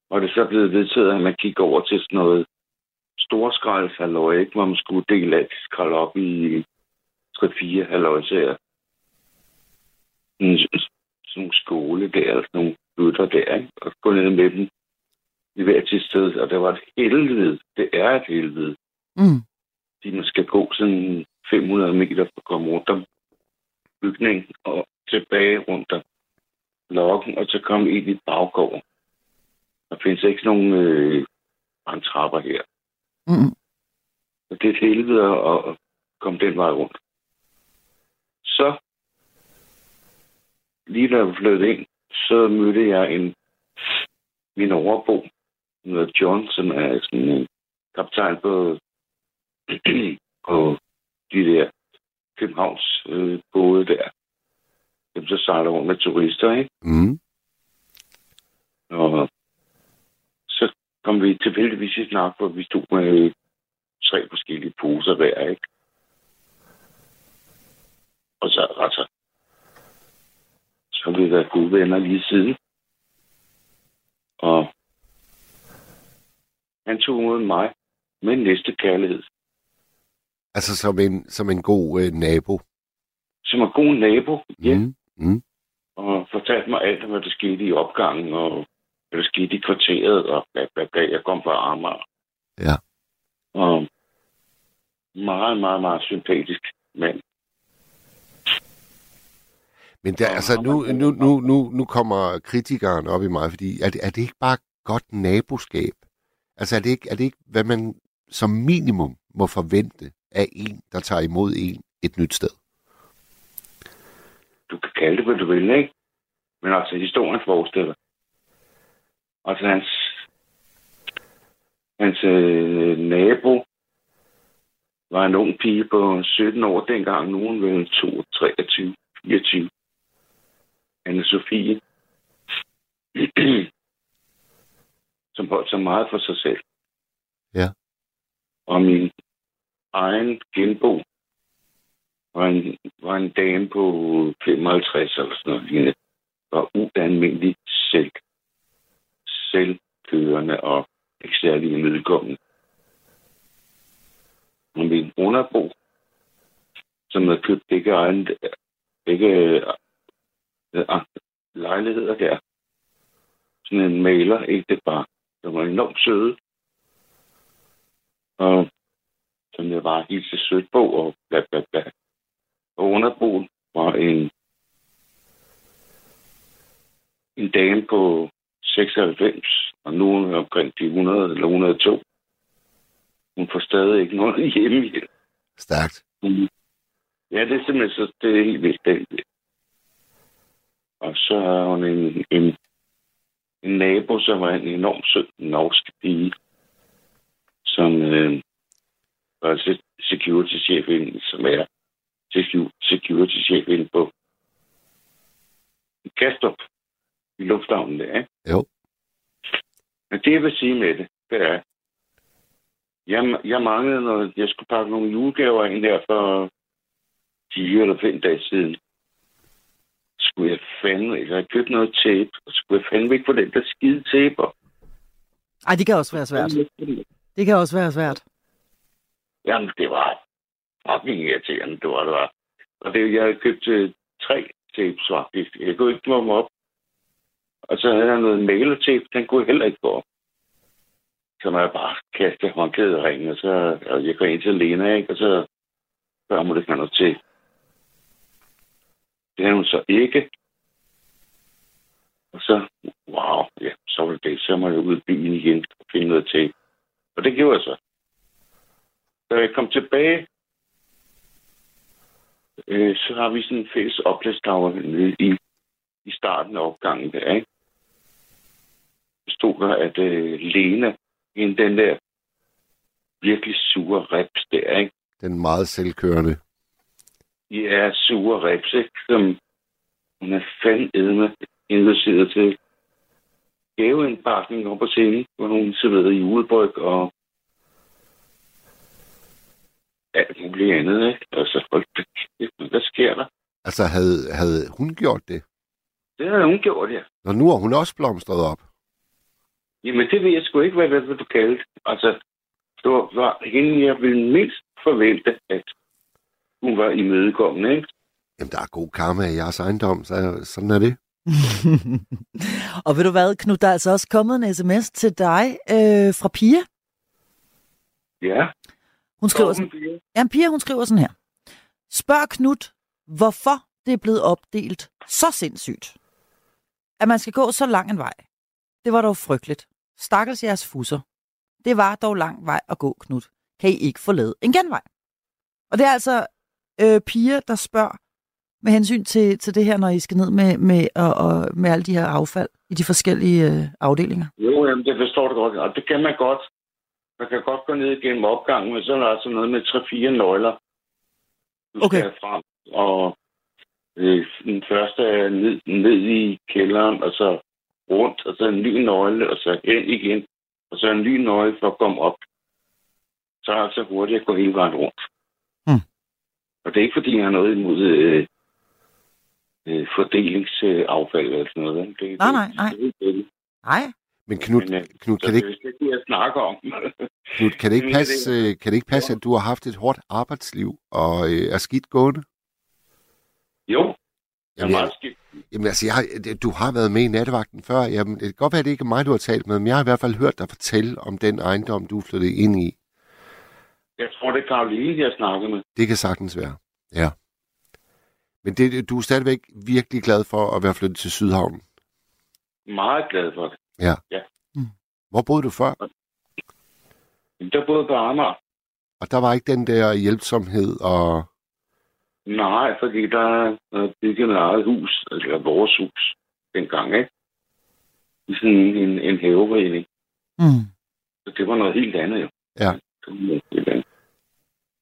var det så blevet vedtaget, at man gik over til sådan noget storskraldshalløj, ikke? Hvor man skulle dele alt skrald op i 3-4 halløjsager. Sådan nogle skole der, sådan nogle bøtter der, ikke? Og gå ned med dem i hver til sted. Og det var et helvede. Det er et helvede. Mm. Fordi man skal gå sådan 500 meter for at komme rundt om bygningen og tilbage rundt om lokken, og så komme ind i baggården. Der findes ikke nogen øh, trapper her. Mm. Og det er et helvede at, komme den vej rundt. Så, lige da jeg flyttede ind, så mødte jeg en min overbo, som hedder John, som er sådan en kaptajn på, på de der Københavns øh, både der. Dem så sejler rundt med turister, ikke? Mm. Og kom vi tilfældigvis i snak, hvor vi stod med tre forskellige poser hver, ikke? Og så, altså, så har vi været gode venner lige siden. Og han tog mod mig med næste kærlighed. Altså som en, som en god øh, nabo. Som er god nabo, ja. Mm. Mm. og fortalte mig alt, hvad der skete i opgangen, og der skete i kvarteret, og bla, bla, bla. Jeg kom fra Amager. Ja. Og meget, meget, meget sympatisk mand. Men der, altså, nu, nu, nu, nu, nu kommer kritikeren op i mig, fordi er det, er det ikke bare godt naboskab? Altså er det, ikke, er det ikke, hvad man som minimum må forvente af en, der tager imod en et nyt sted? Du kan kalde det, hvad du vil, ikke? Men altså, historien forestiller. Altså, hans, hans øh, nabo var en ung pige på 17 år dengang. Nu er hun vel 22, 23, 24. Anne Sofie. som holdt sig meget for sig selv. Ja. Og min egen genbo var en, var en dame på 55 eller sådan noget lignende. Var ualmindelig selv, selvkørende og ikke særlig imødekommende. Og min underbo, som havde købt begge, egen, begge øh, ah, lejligheder der. Sådan en maler, ikke det bare. Der var enormt søde. Og som jeg var helt til sødt på, og bla bla bla. Og underboen var en, en dame på 96, og nu er hun omkring de 100 eller 102. Hun får stadig ikke noget hjemmehjælp. Stærkt. Ja, det er simpelthen så, det er helt vildt. Og så har hun en, en, en nabo, som var en enormt sød norsk pige, som øh, var security-chef, som er security-chef inde på Kastrup i lufthavnen der, ikke? Jo. Men det, jeg vil sige med det, det er, jeg, jeg manglede noget, jeg skulle pakke nogle julegaver ind her for 10 eller 5 dage siden. Skulle jeg fandme, jeg havde købt noget tape, og skulle jeg fandme ikke få den der skide tape op. Ej, det kan også være svært. Det kan også være svært. Jamen, det var fucking irriterende, det var det var. Og det, jeg havde købt uh, tre tapes faktisk. Jeg kunne ikke komme op. Og så havde han noget mailetape, den kunne heller ikke gå op. Så må jeg bare kaste håndklædet og ringe, og så og jeg går ind til Lena, ikke? og så spørger hun, det kan noget til. Det havde hun så ikke. Og så, wow, ja, så var det det. Så må jeg ud i byen igen og finde noget til. Og det gjorde jeg så. Da jeg kom tilbage, øh, så har vi sådan en fælles oplæstavle nede i, i starten af opgangen der, ikke? Stod der, at øh, Lena, en den der virkelig sure reps der, ikke? Den meget selvkørende. Ja, sure reps, ikke? Som hun er fandme inviteret til gaveindpakning op på scenen, hvor hun serverede julebryg og alt muligt andet, ikke? Altså, hold da kæft, hvad sker der? Altså, havde, havde hun gjort det? Det havde hun gjort, ja. Og nu er hun også blomstret op. Jamen, det ved jeg sgu ikke, hvad, hvad, hvad du kaldte. Altså, det var, var hende, jeg ville mindst forvente, at hun var imødekommende, ikke? Jamen, der er god karma i jeres ejendom, så sådan er det. og ved du hvad, Knud, der er altså også kommet en sms til dig øh, fra Pia. Ja. Hun skriver sådan, ja, Pia, hun skriver sådan her. Spørg Knud, hvorfor det er blevet opdelt så sindssygt. At man skal gå så lang en vej. Det var dog frygteligt. Stakkels jeres fusser. Det var dog lang vej at gå, Knud. Kan I ikke forlade en genvej? Og det er altså øh, Pia, der spørger med hensyn til, til det her, når I skal ned med, med, og, og, med alle de her affald i de forskellige øh, afdelinger. Jo, jamen, det forstår du godt. Og det kan man godt. Man kan godt gå ned igennem opgangen, men så er der altså noget med 3-4 nøgler, du okay. skal frem. Og øh, den første er ned, ned i kælderen, og så rundt, og så en ny nøgle, og så hen igen, og så en ny nøgle for at komme op. Så er det altså hurtigt at gå hele vejen rundt. Hmm. Og det er ikke, fordi jeg har noget imod øh, øh, fordelingsaffald eller sådan noget. Det, nej, nej, nej. Det, det, nej. Men Knud, Men, øh, Knud kan, det ikke, det, det, jeg snakker om. Knud, kan, det ikke passe, øh, kan det ikke passe, at du har haft et hårdt arbejdsliv og øh, er skidt gående? Jo, Jamen, jeg, jamen altså, jeg har, du har været med i nattevagten før. Jamen, det kan godt være, at det ikke er mig, du har talt med, men jeg har i hvert fald hørt dig fortælle om den ejendom, du flyttede ind i. Jeg tror, det er Karoline, jeg snakker med. Det kan sagtens være, ja. Men det, du er stadigvæk virkelig glad for at være flyttet til Sydhavnen? Meget glad for det. Ja. ja. Mm. Hvor boede du før? Der boede på Amager. Og der var ikke den der hjælpsomhed og... Nej, fordi der er bygget med eget hus, altså vores hus, dengang, ikke? I sådan en, en haveforening. Mm. Så det var noget helt andet, jo. Ja. Det var noget helt andet.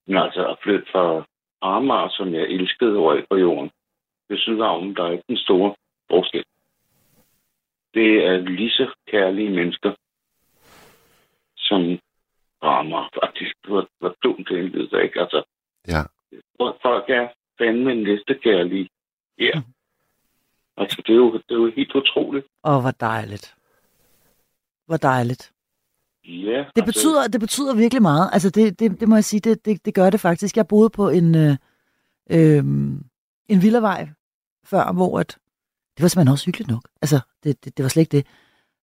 Men altså at flytte fra Amager, som jeg elskede over på jorden, ved Sydhavnen, der er ikke den store forskel. Det er lige så kærlige mennesker, som rammer faktisk. Hvor, hvor dumt det er, ikke? Altså, ja. Folk er fandme en næste kærlig her. Mm. Altså, det er, jo, det er jo helt utroligt. Åh, hvor dejligt. Hvor dejligt. Ja, Det altså, betyder, det betyder virkelig meget. Altså, det, det, det må jeg sige, det, det, det gør det faktisk. Jeg boede på en, øh, øh, en villavej før, hvor at, det var simpelthen også hyggeligt nok. Altså, det, det, det var slet ikke det.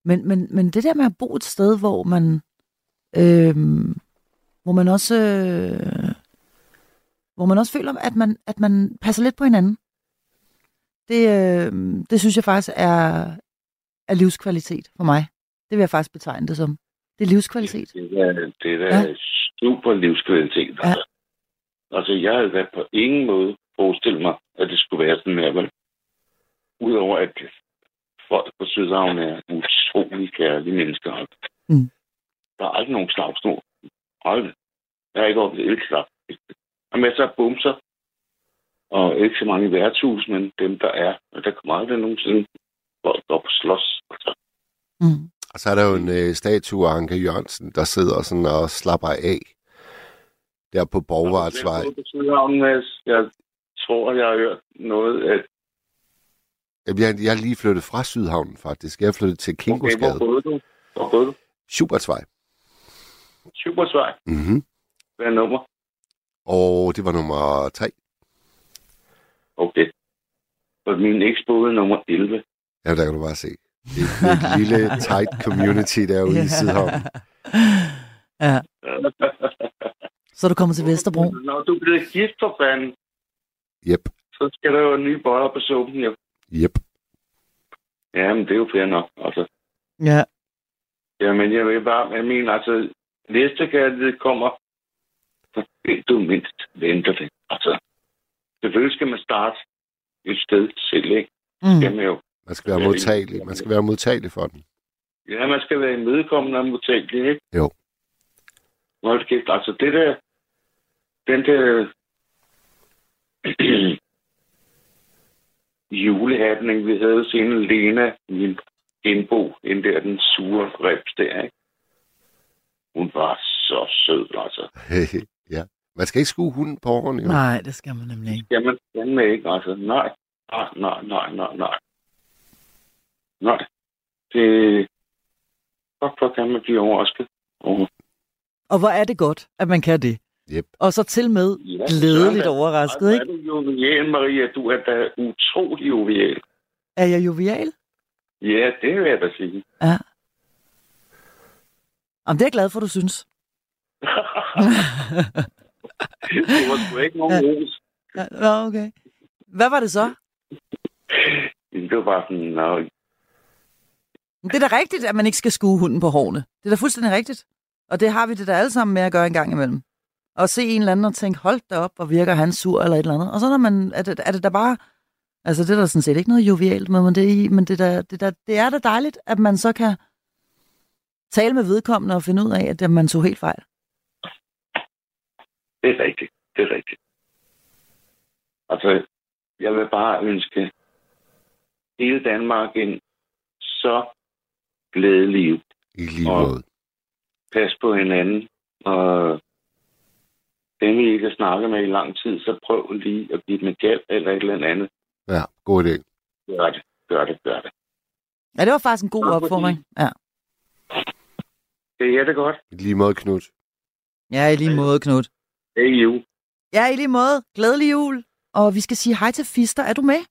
Men, men, men det der med at bo et sted, hvor man, øh, hvor man også, øh, hvor man også føler, at man, at man passer lidt på hinanden, det, øh, det synes jeg faktisk er, er livskvalitet for mig. Det vil jeg faktisk betegne det som. Det er livskvalitet. Det er, det er da Ja. super livskvalitet. Ja. Altså. altså, jeg havde været på ingen måde forestillet mig, at det skulle være sådan her. Udover at folk på Sydhavn er utrolig kærlige mennesker. Mm. Der er aldrig nogen slagsmål. Aldrig. Jeg har ikke oplevet et slag. Er masser af bumser. Og ikke så mange værtshus, men dem, der er. Og der kommer aldrig nogensinde folk op og slås. Altså, Mm. Og så er der jo en øh, statue af Anke Jørgensen, der sidder sådan og slapper af. Der på Borgvartsvej. Jeg, tror, jeg har hørt noget, at Jamen, Jeg, jeg er lige flyttet fra Sydhavnen, faktisk. Jeg er flyttet til Okay, hvor Kingosgade. boede du? Hvor boede du? Schubertsvej. Supersvej. Mm-hmm. Hvad er nummer? Og det var nummer tre. Okay. Og min eks boede nummer 11. Ja, der kan du bare se. Det er et lille, tight community derude i Sydhavnen. ja. Så er du kommet til Vesterbro. Når du bliver gift for fanden, Jep, så skal der jo nye boller på suppen, jo. jep. Ja, men det er jo fair nok. Altså, Ja. jamen, jeg vil bare, jeg mener, altså, næste kærlighed kommer, vil du mindst venter det. Altså, selvfølgelig skal man starte et sted selv, ikke? Skal Mm. man jo. Man skal være modtagelig. Man skal være modtagelig for den. Ja, man skal være imødekommende og modtagelig, ikke? Jo. Hold kæft, altså det der, den der julehappening, vi havde senere, Lena, min genbo, den der, den sure reps der, ikke? Hun var så sød, altså. ja. Man skal ikke skue hunden på årene, jo. Nej, det skal man nemlig ikke. Jamen, den med ikke, altså. Nej, nej, nej, nej, nej, nej. Nej. Det... Hvorfor kan man blive overrasket? over Og hvor er det godt, at man kan det. Yep. Og så til med Ja, glædeligt da. overrasket, Ej, ikke? hvor er du jovial, Maria. Du er da utrolig jovial. Er jeg jovial? Ja, det vil jeg da sige. Ja. Jamen, det er jeg glad for, du synes. det var sgu ikke nogen ros. Ja, Nå, okay. Hvad var det så? Det var bare sådan, nå, Men Det er da rigtigt, at man ikke skal skue hunden på hårene. Det er da fuldstændig rigtigt. Og det har vi det da alle sammen med at gøre en gang imellem. Og se en eller anden og tænke, hold da op, hvor virker han sur eller et eller andet. Og så når man, er det, er det da bare, altså det er der sådan set ikke noget jovialt med, men det, er i- men det, er da, det, er da, det er da dejligt, at man så kan tale med vedkommende og finde ud af, at man tog helt fejl. Det er rigtigt. Det er rigtigt. Altså, jeg vil bare ønske hele Danmark en så glædelig jul. I lige måde. Pas på hinanden, og dem, I ikke har snakket med i lang tid, så prøv lige at give dem et gæld eller et eller andet. Ja, god idé. Gør det, gør det, gør det. Ja, det var faktisk en god fordi- opfordring. Ja. Det er det godt. I lige måde, Knut. ja, i lige måde, Knud. Er jul. Ja, i lige måde. Glædelig jul. Og vi skal sige hej til Fister. Er du med?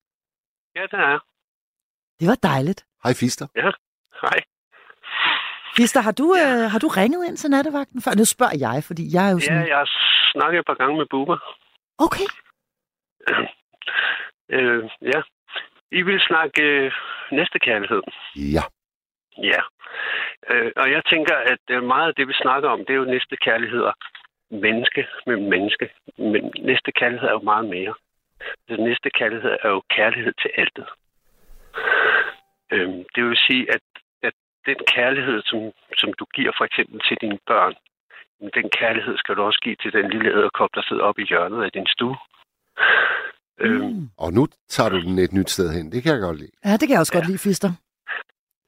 Ja, det er. Det var dejligt. Hej, Fister. Hej. Fister, har du, ja. øh, har du ringet ind til nattevagten før? Nu spørger jeg, fordi jeg er jo Ja, sådan... jeg har snakket et par gange med Bubber. Okay. Øh, ja. I vil snakke øh, næste kærlighed. Ja. Ja. Øh, og jeg tænker, at øh, meget af det, vi snakker om, det er jo næste kærligheder. Menneske med menneske. Men næste kærlighed er jo meget mere. Den næste kærlighed er jo kærlighed til altet. Øh, det vil sige, at, at den kærlighed, som, som du giver for eksempel til dine børn, den kærlighed skal du også give til den lille æderkop, der sidder oppe i hjørnet af din stue. Øhm, Mm. Og nu tager du den et nyt sted hen. Det kan jeg godt lide. Ja, det kan jeg også ja. godt lide, Fister.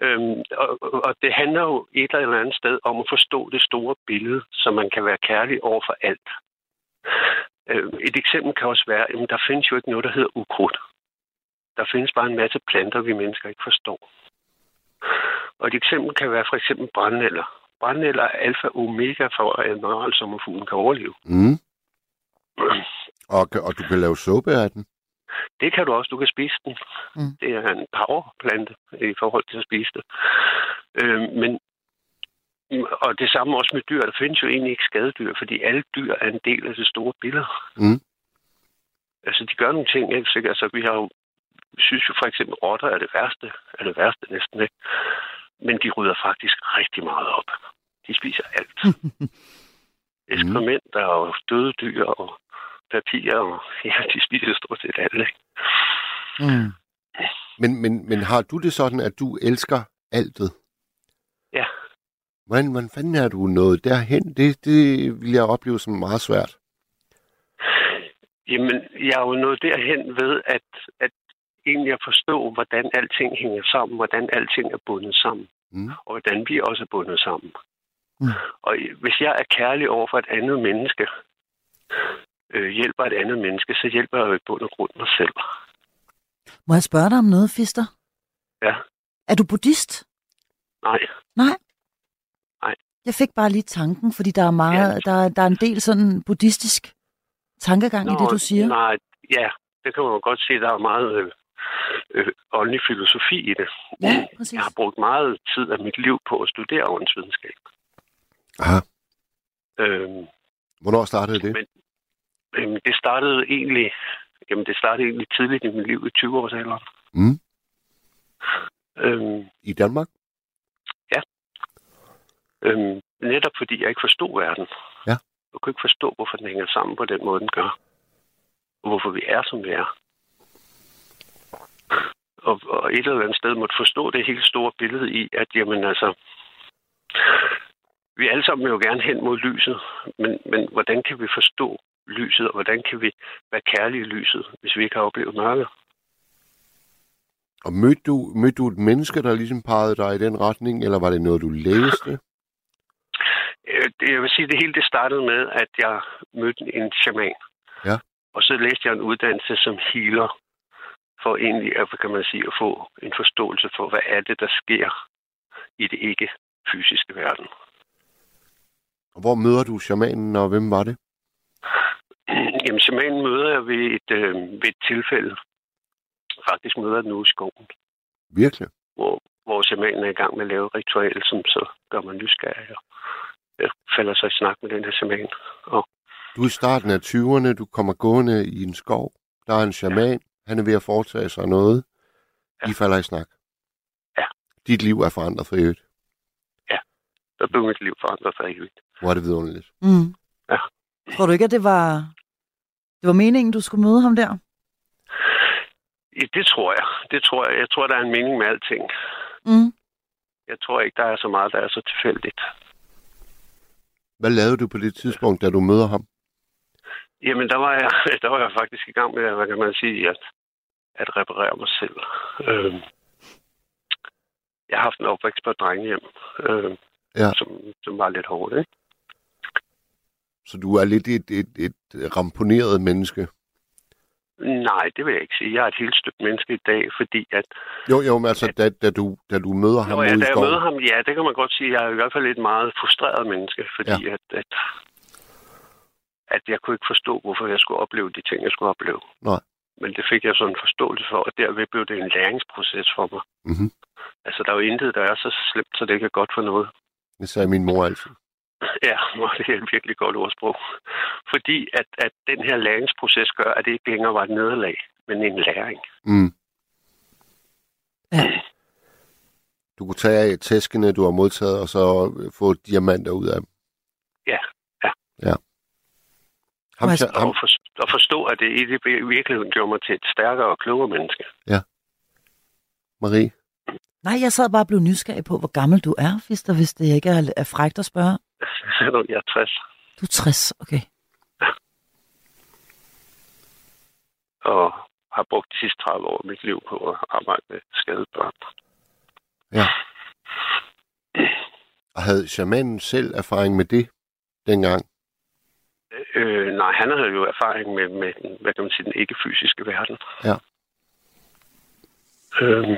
Øhm, og, og det handler jo et eller andet sted om at forstå det store billede, så man kan være kærlig over for alt. Øh, et eksempel kan også være, at der findes jo ikke noget, der hedder ukrudt. Der findes bare en masse planter, vi mennesker ikke forstår. Og et eksempel kan være for eksempel brændenælder. Brændenælder er alfa og omega for, at maralsommerfuglen kan overleve. Mm. Og, og du kan lave suppe af den. Det kan du også. Du kan spise den. Mm. Det er en powerplante i forhold til at spise det. Øh, men og det samme også med dyr. Der findes jo egentlig ikke skadedyr, fordi alle dyr er en del af det store billede. Mm. Altså, de gør nogle ting, ikke? Så, altså, vi har jo, synes jo for eksempel, rotter er det værste, er det værste næsten, ikke? Men de rydder faktisk rigtig meget op. De spiser alt. Ekskrementer og døde dyr og papir, og ja, de spiser stort set alt, ikke? Mm. Men, men, men har du det sådan, at du elsker altet? Ja. Hvordan, hvordan fanden er du nået derhen? Det, det vil jeg opleve som meget svært. Jamen, jeg er jo nået derhen ved, at, at egentlig at forstå, hvordan alting hænger sammen, hvordan alting er bundet sammen, Mm. og hvordan vi også er bundet sammen. Mm. Og hvis jeg er kærlig over for et andet menneske, øh, hjælper et andet menneske, så hjælper jeg jo i bund og grund mig selv. Må jeg spørge dig om noget, Fister? Ja. Er du buddhist? Nej, Nej. Nej. Jeg fik bare lige tanken, fordi der er meget, Ja. der, der er en del sådan buddhistisk tankegang i det, du siger. Nej, ja, det kan man jo godt se, der er meget øh, øh, åndelig filosofi i det. Ja, præcis. Jeg har brugt meget tid af mit liv på at studere åndsvidenskab. Aha. Øhm, Hvornår startede det? Men- Øhm, det startede egentlig, jamen det startede egentlig tidligt i mit liv i 20-årsalderen. Mm. Øhm, I Danmark? øhm, netop fordi jeg ikke forstod verden. Ja. Jeg kunne ikke forstå, hvorfor den hænger sammen på den måde, den gør. Og hvorfor vi er, som vi er. Og, og et eller andet sted måtte forstå det helt store billede i, at jamen altså, vi alle sammen vil jo gerne hen mod lyset, men, men hvordan kan vi forstå lyset, og hvordan kan vi være kærlige i lyset, hvis vi ikke har oplevet mørket? Og mødte du, mødte du et menneske, der ligesom pegede dig i den retning, eller var det noget, du læste? Øh, Jeg vil sige, at det hele det startede med, at jeg mødte en shaman. Ja. Og så læste jeg en uddannelse som healer, for egentlig at, kan man sige, at få en forståelse for, hvad er det, der sker i det ikke fysiske verden. Og hvor møder du shamanen, og hvem var det? Jamen, shamanen møder jeg ved et, øh, ved et tilfælde. Faktisk møder jeg den ude i skoven, Virkelig? hvor, hvor shamanen er i gang med at lave et ritual, som så gør mig nysgerrig. Og jeg falder så i snak med den her shaman. Og Du er i starten af 20'erne, du kommer gående i en skov. Der er en shaman, han er ved at foretage sig noget. Ja. I falder i snak. Ja. Dit liv er forandret for evigt. der blev mit liv forandret for evigt. Hvor er det vidunderligt. Mm. Tror du ikke, at det var, det var meningen, du skulle møde ham der? Ja, det tror jeg. Det tror jeg. Jeg tror, der er en mening med alting. Mm. Jeg tror ikke, der er så meget, der er så tilfældigt. Hvad lavede du på det tidspunkt, da du møder ham? Jamen, der var jeg, der var jeg faktisk i gang med, hvad kan man sige, at, at reparere mig selv. Øhm, jeg har haft en opvækst på et drengehjem, øhm, Ja. som, som var lidt hårdt, ikke? Så du er lidt et, et, et ramponeret menneske. Nej, det vil jeg ikke sige. Jeg er et helt støbt menneske i dag, fordi at... Jo, jo, men altså, da, da, du, da du møder ham jeg, ude da jeg møder ham, ja, det kan man godt sige. Jeg er i hvert fald et meget frustreret menneske, fordi ja. at, at, at jeg kunne ikke forstå, hvorfor jeg skulle opleve de ting, jeg skulle opleve. Nej. Men det fik jeg sådan en forståelse for, og derved blev det en læringsproces for mig. Mhm. Altså, der er jo intet, der er så slemt, så det ikke er godt for noget. Det sagde min mor altid. Ja, og det er et virkelig godt ordsprog. Fordi at, at den her læringsproces gør, at det ikke længere var et nederlag, men en læring. Mm. Ja. Du kunne tage af tæskene, du har modtaget, og så få diamanter ud af dem. Ja, ja. Ja. Ham, ham, Og, for, og forstå, at det i virkeligheden gjorde mig til et stærkere og klogere menneske. Marie, Nej, jeg sad bare og blev nysgerrig på, hvor gammel du er, Fister, hvis det ikke er, er frægt at spørge. jeg er 60, Du er 60, okay. og har brugt de sidste 30 år af mit liv på at arbejde med skadede børn. og havde shamanen selv erfaring med det dengang? Øh, nej, han har jo erfaring med, med den, hvad kan man sige, den ikke-fysiske verden. Ja. Øhm,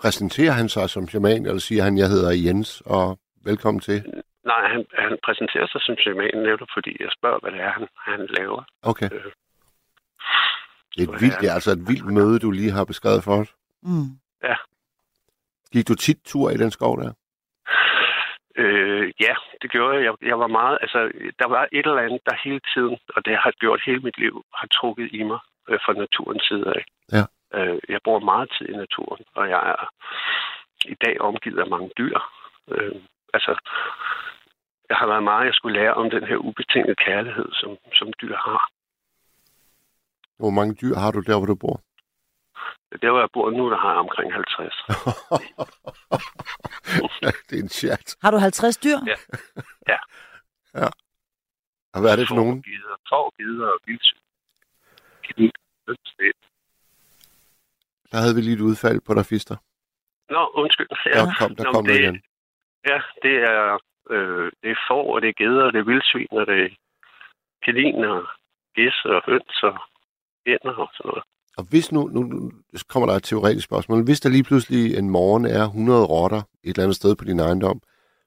Præsenterer han sig som shaman, eller siger han, jeg hedder Jens, og velkommen til? Nej, han, han præsenterer sig som shaman netop, fordi jeg spørger, hvad det er, han, han laver. Okay. Øh. Det er et vildt, det er altså et vildt møde, du lige har beskrevet for os. Mm. Gik du tit tur i den skov der? Øh, ja, det gjorde jeg. jeg. Jeg var meget, altså, der var et eller andet, der hele tiden, og det har gjort hele mit liv, har trukket i mig øh, fra naturens side af. Ja. Øh, jeg bruger meget tid i naturen, og jeg er i dag omgivet af mange dyr. Øh, altså, jeg har været meget, jeg skulle lære om den her ubetingede kærlighed, som, som dyr har. Hvor mange dyr har du der, hvor du bor? Der, hvor jeg bor nu, der har jeg omkring 50. det er en chat. Har du 50 dyr? Ja. Ja. Ja. Og hvad er det for nogen? Gider, tår, gider og vildsyn. Der havde vi lige et udfald på der fister. Nå, undskyld. Der kom, der Nå, kom det, det igen. Ja, det er, øh, det er får, og det er geder, og det er vildsvin, og det er og gæs, og høns, og ænder og sådan noget. Og hvis nu, nu, kommer der et teoretisk spørgsmål. Hvis der lige pludselig en morgen er 100 rotter et eller andet sted på din ejendom,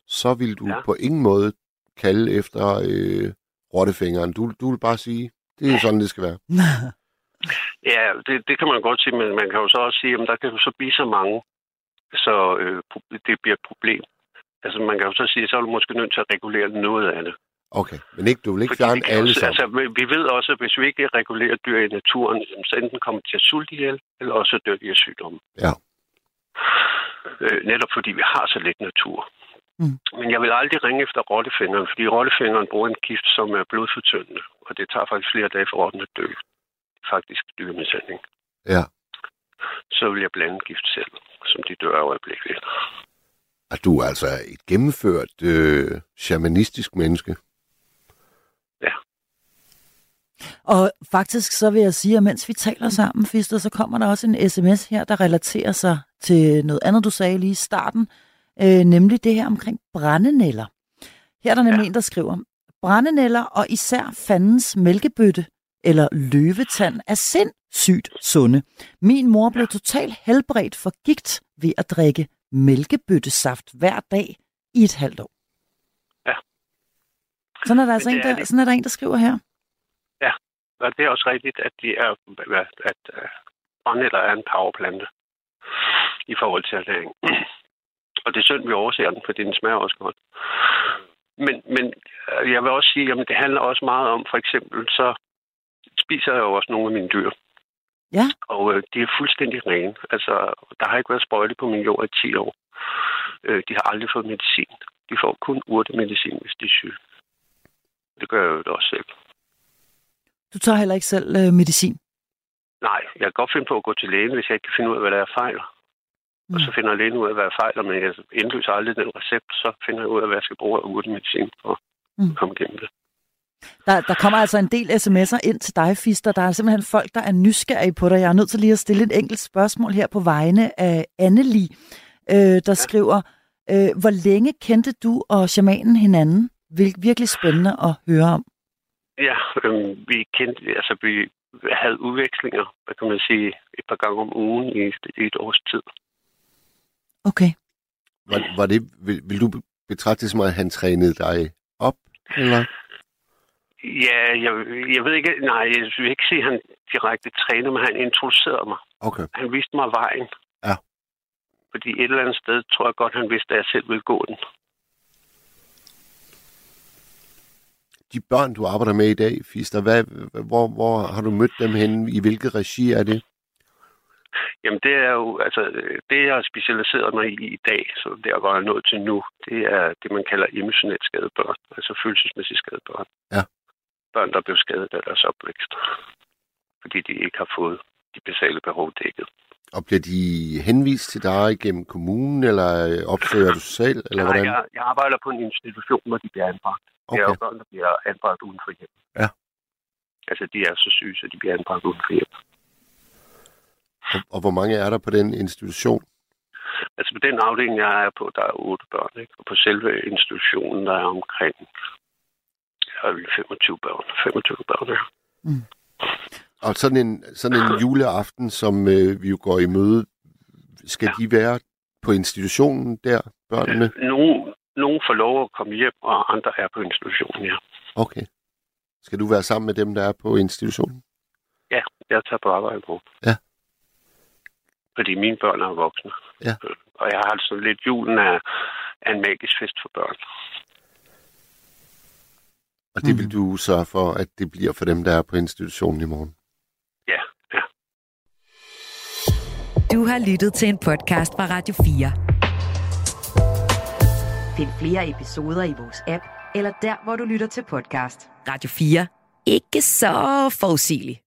så vil du ja. På ingen måde kalde efter øh, rottefingeren. Du, du vil bare sige, det er sådan, det skal være. Ja, det, det kan man godt sige, men man kan jo så også sige, at der kan jo så blive så mange, så øh, det bliver et problem. Altså man kan jo så sige, så er du måske nødt til at regulere noget af det. Okay, men ikke, du vil ikke fjerne alle sammen. Altså, vi- ved også, at hvis vi ikke regulerer dyr i naturen, så enten kommer de til at sulte ihjel, eller også dør de af sygdomme. Ja. Øh, netop fordi vi har så lidt natur. Mm. Men jeg vil aldrig ringe efter rottefingeren, fordi rottefingeren bruger en gift, som er blodfortyndende, og det tager faktisk flere dage for rotten at dø. Faktisk dyremishandling. Ja. Så vil jeg blande gift selv, som de dør af øjeblikket. Og du er altså et gennemført øh, shamanistisk menneske. Og faktisk så vil jeg sige, at mens vi taler sammen, Fister, så kommer der også en sms her, der relaterer sig til noget andet, du sagde lige i starten, øh, nemlig det her omkring brændenælder. Her er der nemlig ja. en, der skriver, brændenælder og især fandens mælkebøtte eller løvetand er sindssygt sunde. Min mor blev totalt helbredt for gigt ved at drikke mælkebøttesaft hver dag i et halvt år. Ja. Sådan er der altså det en, er der, det. sådan er der en, der skriver her. Og det er også rigtigt, at, de er, at, uh, brændenælder er en powerplante i forhold til ernæring. Og det er synd, vi overser den, fordi den smager også godt. Men, men øh, jeg vil også sige, at det handler også meget om, for eksempel, så spiser jeg jo også nogle af mine dyr. Ja. Og øh, de er fuldstændig rene. Altså, der har ikke været sprøjte på min jord i 10 år. Øh, de har aldrig fået medicin. De får kun urtemedicin, hvis de er syge. Det gør jeg jo også selv. Du tager heller ikke selv øh, medicin. Nej, jeg kan godt finde på at gå til lægen, hvis jeg ikke kan finde ud af, hvad der er fejl. Mm. Og så finder lægen ud af, hvad der er fejl, men jeg indløser aldrig den recept, så finder jeg ud af, hvad jeg skal bruge af urtemedicin for Mm. at komme igennem det. Der, der kommer altså en del sms'er ind til dig, Fister. Der er simpelthen folk, der er nysgerrige på dig. Jeg er nødt til lige at stille et enkelt spørgsmål her på vegne af Anneli, øh, der ja. skriver, øh, hvor længe kendte du og shamanen hinanden? Vir- virkelig spændende at høre om. Ja, øhm, vi kendte, altså vi havde udvekslinger, hvad kan man sige, et par gange om ugen i, i et års tid. Okay. Var, var det, vil, vil du betragte det som, at han trænede dig op? Eller? Ja, jeg, jeg ved ikke, nej, jeg vil ikke sige, at han direkte trænede, men han introducerede mig. Okay. Han viste mig vejen. Ja. Fordi et eller andet sted tror jeg godt, han vidste, at jeg selv ville gå den. De børn, du arbejder med i dag, Fister, hvad, hvor, hvor har du mødt dem henne? I hvilket regi er det? Jamen det er jo, altså det jeg har specialiseret mig i i dag, så der hvor jeg er nået til nu, det er det man kalder emotionelt skadede børn, altså følelsesmæssigt skadede børn. Ja. Børn, der blev skadet af deres opvækst, fordi de ikke har fået de basale behov dækket. Og bliver de henvist til dig gennem kommunen, eller opsøger du selv, eller Nej, hvordan? jeg, jeg arbejder på en institution, hvor de bliver anbragt. Det er Okay. jo børn, der bliver anbragt uden for hjem. Ja. Altså de er så syge, så de bliver anbragt uden for hjem. Og, og hvor mange er der på den institution? Altså på den afdeling, jeg er på, der er otte børn, ikke? Og på selve institutionen, der er omkring er vel 25 børn. 25 børn, ja. Og sådan en, sådan en juleaften, som øh, vi jo går i møde, skal Ja. de være på institutionen der, børnene? Nogle, nogle får lov at komme hjem, og andre er på institutionen, ja. Okay. Skal du være sammen med dem, der er på institutionen? Ja, jeg tager på arbejde morgen. Ja. Fordi mine børn er voksne. Ja. Øh, Og jeg har altså lidt julen af, af en magisk fest for børn. Og det vil du sørge for, at det bliver for dem, der er på institutionen i morgen? Ja, ja. Du har lyttet til en podcast fra Radio 4. Find flere episoder i vores app, eller der, hvor du lytter til podcast. Radio 4. Ikke så forudsigeligt.